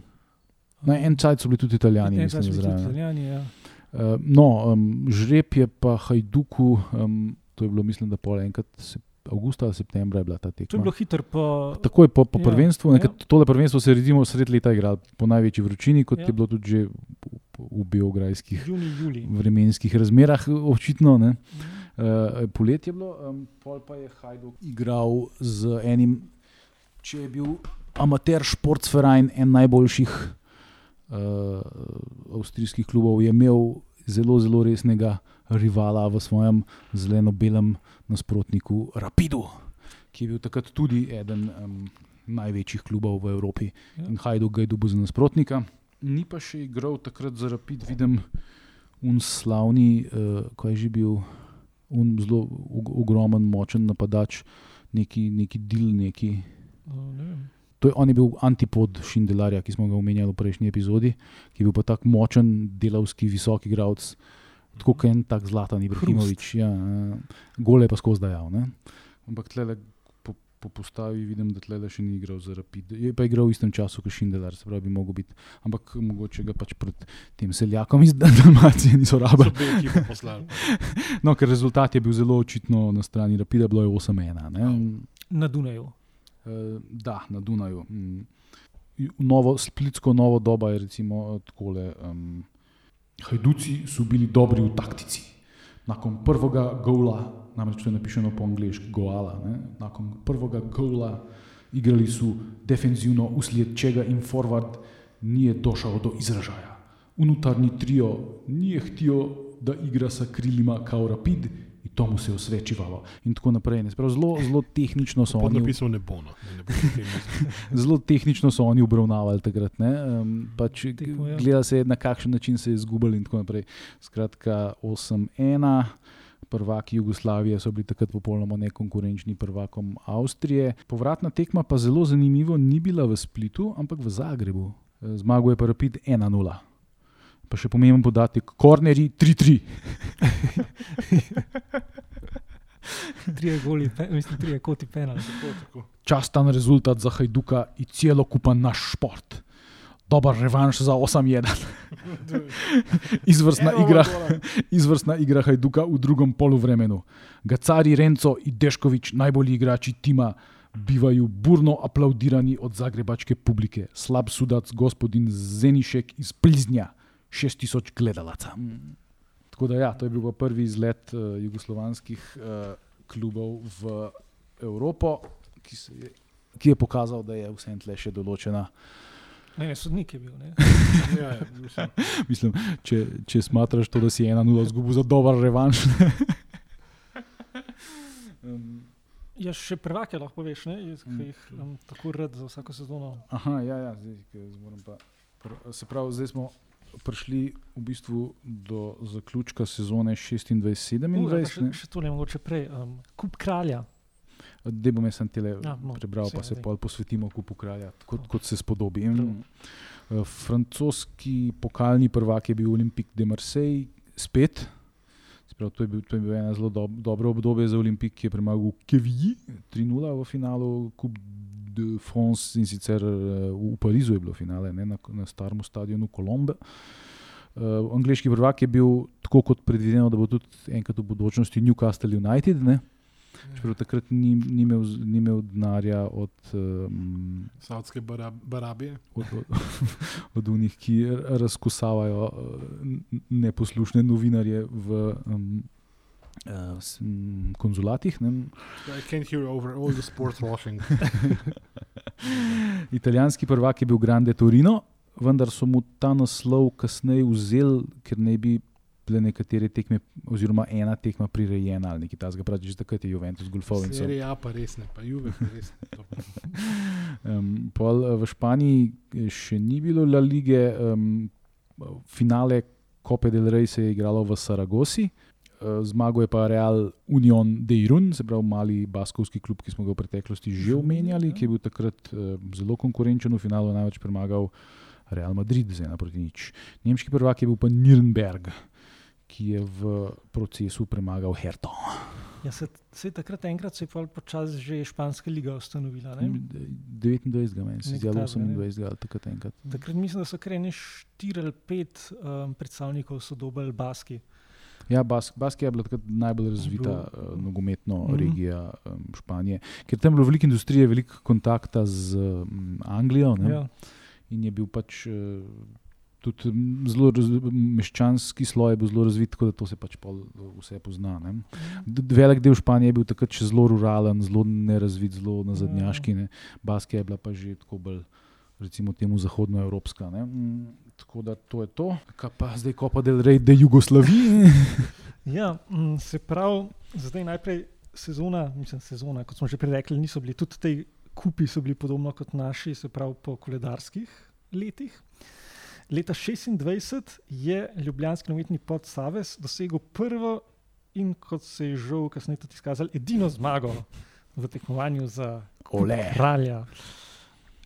Na en cajt so bili tudi italijani, En mislim, čas so bili tudi. Italijani, ja. Uh, no, um, žreb je pa Hajduku, um, to je bilo, mislim, da pol enkrat, se, avgusta ali septembra je bila ta To je tekma. bilo hitro po. Takoj po, po Ja, prvenstvu, ja. ja. tole prvenstvo se redimo sred leta igrali po največji vročini, kot Ja. je bilo tudi že v, v beograjskih Juni, juli. vremenskih razmerah, očitno. Ne. Uh, poletje je bilo, um, pol pa je Hajduk igral z enim, če je bil amater športferajn, en najboljših uh, avstrijskih klubov, je imel zelo, zelo resnega rivala v svojem zeleno-belem nasprotniku Rapidu, ki je bil takrat tudi eden um, največjih klubov v Evropi. Ja. In Hajduk ga je dobil za nasprotnika. Ni pa še igral takrat za Rapid, vidim, un slavni, uh, ko je že bil un zelo og- ogromen, močen napadač, neki, neki del, neki. Uh, ne vem. To je, on je bil antipod Šindelarja, ki smo ga omenjali v prejšnji epizodi, ki je bil pa tako močen, delavski, visok igralec, tako kot en tak zlatan Ibrahimovič. Ja, eh, gole pa skozi dajal. Ne? Ampak tle po, po postavi vidim, da tle še ni igral za Rapid. Je pa igral v istem času kot Šindelar, se pravi, bi mogel biti. Ampak mogoče ga pač pred tem seljakom iz Dalmacije niso So rabili. No, ker rezultat je bil zelo očitno na strani Rapida, bilo je 8-1. ne. Na Dunaju. Eh, da, na Dunaju. Mm. Novo, splitsko novo doba je recimo takole. Um, Hajduci so bili dobri v taktici. Nakon prvega gola, namreč to je napisano po angliški, goala, ne? nakon prvega gola Igrali su defenzivno, uslijed čega im forward nije došao do izražaja. Unutarnji trio nije htio da igra sa krilima kao rapid in to mu se je osvečivalo. In tako naprej. Zelo, zelo tehnično so oni. Napisal ne bo. No. Ne bo zelo tehnično so oni obravnavali takrat. Um, pač, gleda se, na kakšen način se je izgubili in tako naprej. Skratka, 8-1 prvaki Jugoslavije so bili takrat popolnoma nekonkurenčni prvakom Avstrije. Povratna tekma pa zelo zanimivo ni bila v Splitu, ampak v Zagrebu. Zmago je pa rapid 1-0. Pa še pomemben podatek, korneri 3-3. Trije goli, mislim, trije koti penal. Častan rezultat za Hajduka in celokupen naš šport dober revanš za 8-1. izvrstna, igra, izvrstna igra Hajduka v drugem poluvremenu. Gacari, Renco in Deškovič, najbolji igrači tima, bivajo burno aplaudirani od zagrebačke publike. Slab sudac, gospodin Zenišek iz Pliznja, 6000 gledalcev. Tako da, ja, to je bil prvi izlet uh, jugoslovanskih uh, klubov v Evropo, ki, je, ki je pokazal, da je vse tle še določena. Ne, ne, sodnik je bil. ja, ja, mislim. mislim, če, če smatraš to, da si ena nula zgubil za dober revanš. um, ja, še prvake lahko veš, ne? Jaz, ki jih um, tako rad za vsako sezono. Aha, ja, ja zdaj, pa, pr, se pravi, zdaj smo. Prišli v bistvu do zaključka sezone 26-27. Še to ne mogoče prej. Um, kup kralja, da bom jaz tele ja, no, prebral, pa se pol posvetimo kupu kralja, kot, no. kot se spodobi. In, uh, francoski pokalni prvak je bil Olimpik de Marseille, spet. Sprav, to, je bil, to je bilo eno zelo do, dobro obdobje za Olimpik, ki je premagal Keviji 3-0 v finalu Coupe de France in sicer uh, v Parizu je bilo finale, ne, na, na starem stadionu Kolombe. Uh, angliški prvak je bil tako kot predvideno, da bo tudi enkrat v budućnosti Newcastle United. Ne. Čeprav takrat ni, ni, imel, ni imel denarja od um, Saudske barabije. Od, od, od unih, ki razkosavajo uh, neposlušne novinarje v um, uh, konzulatih. Italijanski prvak je bil Grande Torino, vendar so mu ta naslov kasneje vzeli, ker ne bi bile nekatere tekme, oziroma ena tekma prirejena ali nekaj takega, pravi, že takrat je Juventus golfov. Ja, pa res ne, pa Juve, res ne. um, pol, eh, v Španiji eh, še ni bilo La Lige, um, finale Copa del Rey se je igralo v Saragosi. Eh, zmago je pa Real Union de Irun, se pravi mali baskovski klub, ki smo ga v preteklosti že omenjali, ki je bil takrat uh, zelo konkurenčen, v finalu največ premagal Real Madrid, z ena proti nič. Nemški prvak je bil pa Nürnberg ki je v procesu premagal Herto. Ja, se, se takrat enkrat se je počasi že španska liga ustanovila. Ne? 29. meni se zdi, 28. ali takrat enkrat. Takrat mislim, da so kreni 4 ali 5 um, predstavnikov sodobel Baski. Ja, Bask, Baskija je bila takrat najbolj razvita uh, nogometna mm -hmm. regija um, Španije, ker tam je bilo veliko industrije, veliko kontakta z um, Anglijo. Ja. In je bil pač. Uh, tudi zelo meščanski sloj je bil zelo razvit, tako da to se pač vse pozna. Ne. Velik del Španije je bil takrat še zelo ruralen, zelo nerazvit, zelo nazadnjaški. Ne. Baskija je bila pa že tako bolj, recimo, temu zahodnoevropska. Ne. Tako da to je to, kar pa zdaj, ko pa del rej, da je Jugoslavija. ja, mm, se pravi, zdaj najprej sezona, mislim, sezona, kot smo že prej rekli, niso bili tudi ti kupi, so bili podobno kot naši, se pravi po koledarskih letih. Leta 1926 je Ljubljanski novinarski podsaves dosegel prvo in, kot se je že kasneje tudi izkazalo, edino zmago v tekmovanju za kralja.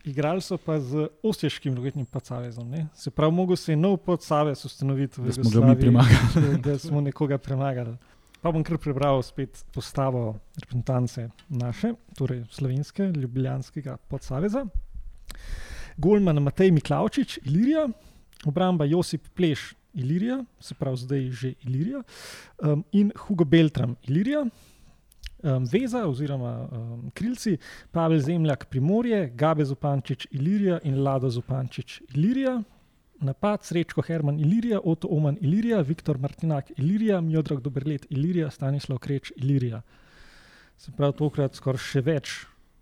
Igrali so pa z osješkim novinarskim podsavezom. Ne? Se pravi, mogo se je nov podsavez ustanoviti v Evropi. Da smo ga premagali. da smo nekoga premagali. Pa bom kar prebral spet postavo reprezentance naše, torej slovenske, ljubljanskega podsaveza. Golman Matej Miklaučič, Ilirija, obramba Josip Pleš, Ilirija, se pravi zdaj že Ilirija, um, in Hugo Beltram, Ilirija. Um, veza oziroma um, krilci, Pavel Zemljak, Primorje, Gabe Zupančič, Ilirija in Lado Zupančič, Ilirija. Napad, Srečko Herman, Ilirija, Oto Oman, Ilirija, Viktor Martinak, Ilirija, Mjodrag Dobrlet, Ilirija, Stanislav Kreč, Ilirija. Se pravi, tokrat skoraj še več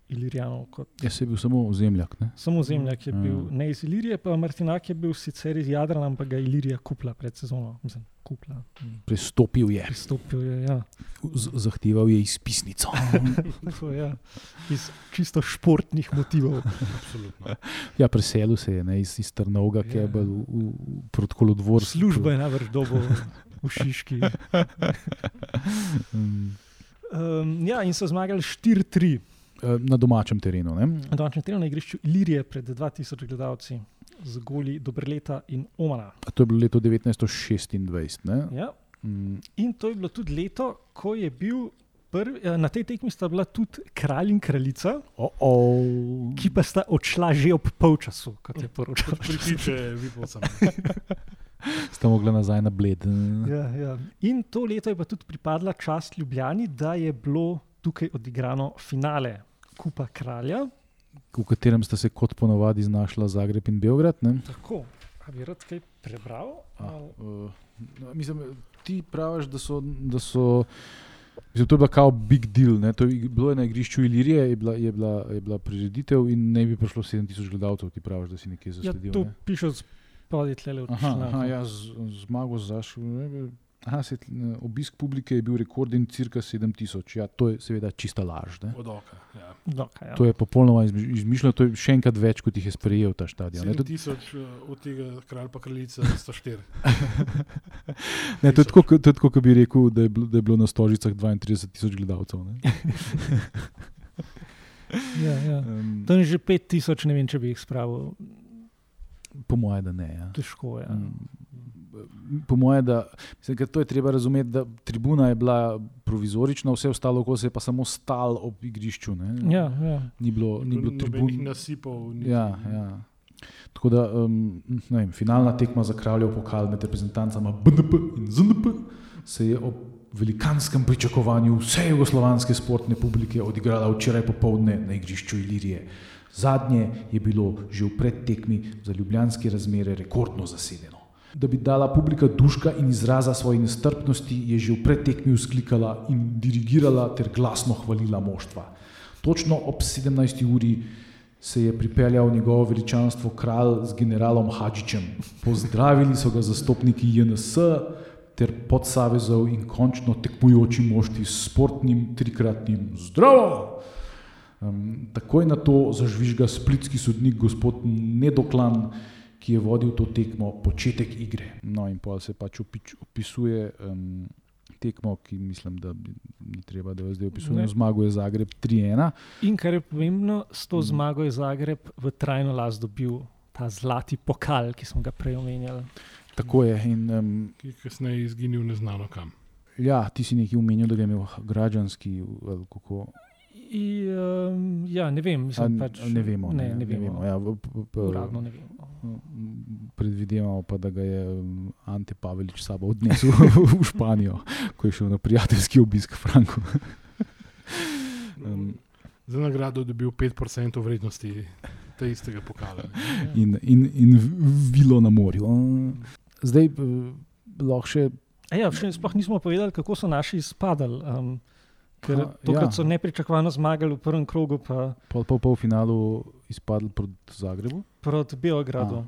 Ilirijanov. Kot... Jaz sem bil samo zemljak. Ne? Samo zemljak je bil, Ja. ne iz Ilirije, pa Martinak je bil sicer iz Jadrana, ampak ga je Ilirija kupila pred sezono. Mislim, kupila. Mm. Prestopil je, Pristopil je, ja. Z zahteval je izpisnico. Tako, ja. Iz čisto športnih motivov. Absolutno. Ja, preselil se je ne, iz, iz Trnovega, ki je Ja. bil v, v protokolu dvor. Služba je najbrž dobo v Šiški. Mm, Um, ja, in so zmagali 4-3. Eh, Na domačem terenu. Ne? Na domačem terenu na igrišču Ilirije pred 2000 gledalci z goli Dobrleta in Omana. A To je bilo leto 1926. Ne? Ja. Mm, In to je bilo tudi leto, ko je bil prvi, eh, na tej tekmi sta bila tudi kralj in kraljica, oh -oh. ki pa sta odšla že ob polčasu, kot je poročal. Pritiče, vipolcem. Sta mogla nazaj na bled. Ja, ja. In to leto je pa tudi pripadla čast Ljubljani, da je bilo tukaj odigrano finale Kupa kralja. V katerem sta se kot ponovadi znašla Zagreb in Beograd. Ne? Tako, a bi rad kaj prebral? A, Ali- uh, no, mislim, ti praviš, da so. Da so Mislim, to je bila kao big deal. Ne? To je bilo je na igrišču Ilirije, je bila, je bila, je bila prireditev in ne bi prišlo 7000 gledalcev, ti praviš, da si nekje Ja, zasledil. to ne? piše spodaj tle v aha ja, zmago zašel. Aha, se, obisk publike je bil rekorden, cirka 7000. Ja, to je seveda čista laž. Ne? Od oka. Ja. No, kaj, ja. To je popolnoma izmi- izmišljeno, to je še enkrat več, kot jih je sprejel ta stadion. Ne, to, 7000 eh, od tega kralj pa kraljica sta štiri. ne, to je tako, to je tako, kot bi rekel, da je bilo, da je bilo na Stožicah 32 tisoč gledalcev. ne. Ja, ja. Um, Tam je že 5000, ne vem, če bi jih spravil. po mojem, da ne. Ja. Težko je. Ja. Mm, Po mojem, da mislim, to je treba razumeti, da tribuna je bila provizorična, vse ostalo okoli se je pa samo stal ob igrišču. Ne? Ja, ja. Ni bilo, ni bilo tribun. nasipov. niti- Ja, ja. Tako da, um, ne vem, finalna tekma za kraljev pokal med reprezentancama BNP in ZNP se je ob velikanskem pričakovanju vse jugoslovanske športne publike odigrala včeraj popovdne na igrišču Ilirije. Zadnje je bilo že v predtekmi za ljubljanske razmere rekordno zasedeno. Da bi dala publika duška in izraza svoje nestrpnosti, je že v predtekmi vzklikala in dirigirala ter glasno hvalila moštva. Točno ob 17. uri se je pripeljal njegovo veličanstvo kralj z generalom Hadžičem. Pozdravili so ga zastopniki JNS ter podsavezov in končno tekmujoči moštvi s sportnim trikratnim zdravo. Um, takoj na to zažvižga splitski sodnik gospod Nedoklan, ki je vodil to tekmo početek igre. No in pa se pač opič, opisuje um, tekmo, ki mislim, da ni treba, da jo zdaj opisujem. Ne. Zmago je Zagreb 3-1. In kar je pomembno, s to Mm. zmago je Zagreb v trajno last dobil ta zlati pokal, ki smo ga prej omenjali. Tako je. In, um, Ki je kasneje izginil neznano kam. ja, ti si nekaj omenil, da ga je imel građanski. Kako, I, um, ja, ne vem, A, mislim, pač, ne vemo. Ne, ne vemo. vemo ja, v, v, v, Uradno ne vemo. Predvidevamo pa, da ga je um, Ante Pavelič sabo odnesel v Španijo, ko je šel na prijateljski obisk v Franku. Um, Za nagrado je dobil 5% vrednosti tega istega pokala. in, in, in vilo na morju. Zdaj eh, lahko še. A Ja, še sploh nismo povedali, kako so naši izpadali. Um, ker Aha, tokrat ja. so nepričakovano zmagali v prvem krogu, pa Pol, pol, pol finalu izpadli proti Zagrebu. proti Beogradu.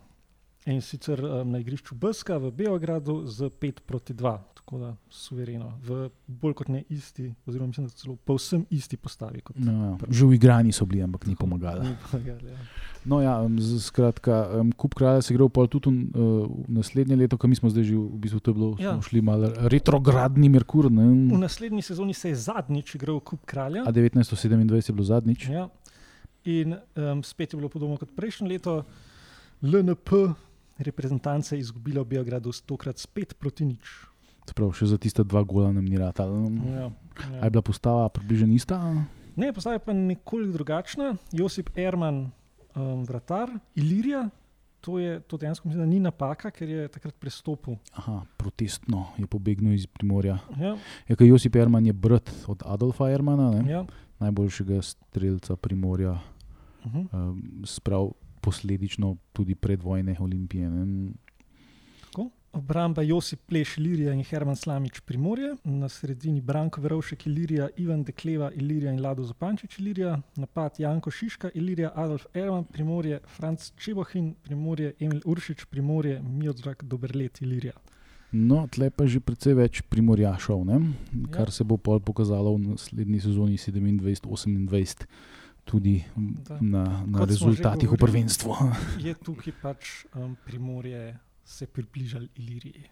In sicer um, na igrišču Brska v Beogradu z 5 proti 2, tako da suvereno, v bolj kot ne isti, oziroma mislim, da celo povsem isti postavi. Kot No, ja. Že v igrani so bili, ampak ni Tako, pomagalo. Ni pomagali, ja. No, ja, z- skratka, um, kup kralja se gre v pol tudi uh, naslednje leto, ko mi smo zdaj že v bistvu to je bilo, Ja. smo šli malo retrogradni Merkur. V Ne? naslednji sezoni se je zadnjič igral Kup kralja. A 1927 je bilo zadnjič. Ja. In um, spet je bilo podobno kot prejšnje leto. LNP, reprezentance, je izgubila v Beogradu stokrat spet proti nič. Prav, še za tiste dva gola nam ni rata. Ja, A je bila postava približno ista? Ne, postava je pa nekoliko drugačna. Josip Erman, um, vratar, Ilirija. To, je, to dejansko mislim, ni napaka, ker je takrat prestopil. Aha, protestno je pobegnil iz Primorja. Ja, Je, ker Josip Erman je brat od Adolfa Ermana, ne? ja. Najboljšega strelca Primorja, Uh -huh. um, sprav posledično tudi predvojne olimpije. Ne? Obramba Josip Pleš, Ilirija in Herman Slamič, Primorje, na sredini Branko Verovšek, Ilirija, Ivan Dekleva, Ilirija in Lado Zopančič, Ilirija, napad Janko Šiška, Ilirija, Adolf Erman, Primorje, Franc Čebohin, Primorje, Emil Uršič, Primorje, Mijodzrak, Dobrlet, Ilirija. No, tle pa že precej več primorjašov, ne? kar ja. se bo pol pokazalo v naslednji sezoni 27-28 tudi da. na, na rezultatih v prvenstvu. je tukaj pač um, primorje se približali Iliriji.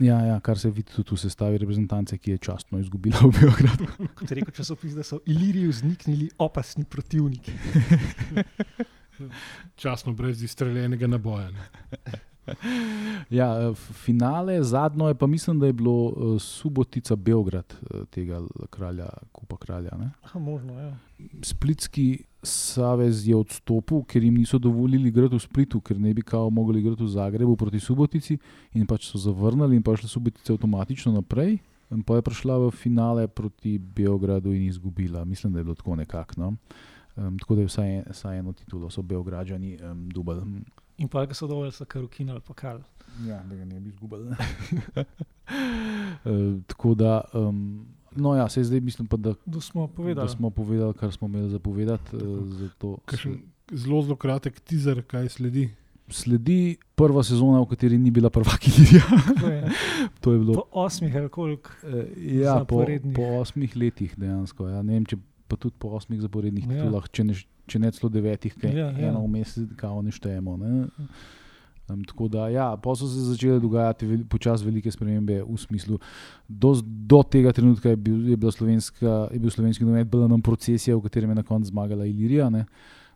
Ja, ja, kar se vidi tudi v sestavi reprezentance, ki je častno izgubila v Beogradu. Kot rekel časopis, da so Iliriji vzniknili opasni protivniki. častno brez izstreljenega naboja. Ja, eh, finale, zadnjo je pa mislim, da je bilo uh, Subotica Beograd, uh, tega kralja, kupa kralja. Ha, možno, ja. Splitski savez je odstopil, ker jim niso dovolili igrati v Splitu, ker ne bi kao mogli igrati v Zagrebu proti Subotici in pač so zavrnili in pa šla Subotica avtomatično naprej. In pa je prišla v finale proti Beogradu in izgubila. Mislim, da je bilo tako nekako. No? Um, tako da je vsaj, vsaj eno titulo, so Beograđani um, dubali. In pa, ki so dovolj, so kar ukinili, pa kar. Ja, da ga ne bi izgubili. uh, tako da, um, no, ja, se zdaj mislim, pa, da, da, smo povedali. da smo povedali, kar smo imeli za povedati. Uh, zelo, zelo kratek teaser, kaj sledi. Sledi prva sezona, v kateri ni bila prva kilija. to je bilo po osmih ali koliko? Uh, ja, po, po osmih letih dejansko. Ja. Ne vem, če pa tudi po osmih zaporednih ja. titulah, če ne če ne celo devetih, ki ja, ja. eno vmes, kao ne štejemo. Ne? Um, tako da, ja, pa so se začele dogajati veli, počasi velike spremembe v smislu. Do, do tega trenutka je bil, je je bil slovenski novinar bolj nam procesija, v katerem je na koncu zmagala Ilirija. Ne?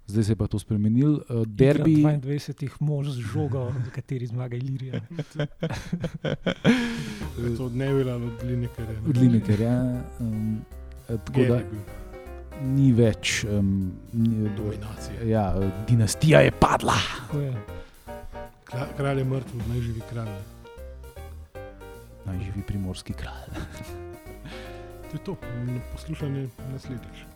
Zdaj se je pa to spremenil. Uh, derbi... 22 mož z žogo, v kateri zmaga Ilirija. to bilo od Linekerja. Od Linekerja. Um, tako da ni več um, dominacije. Ja, dinastija je padla. Je. Kralj je mrtev, naj živi kralj. Naj živi primorski kralj. to je to, poslušanje naslednjič.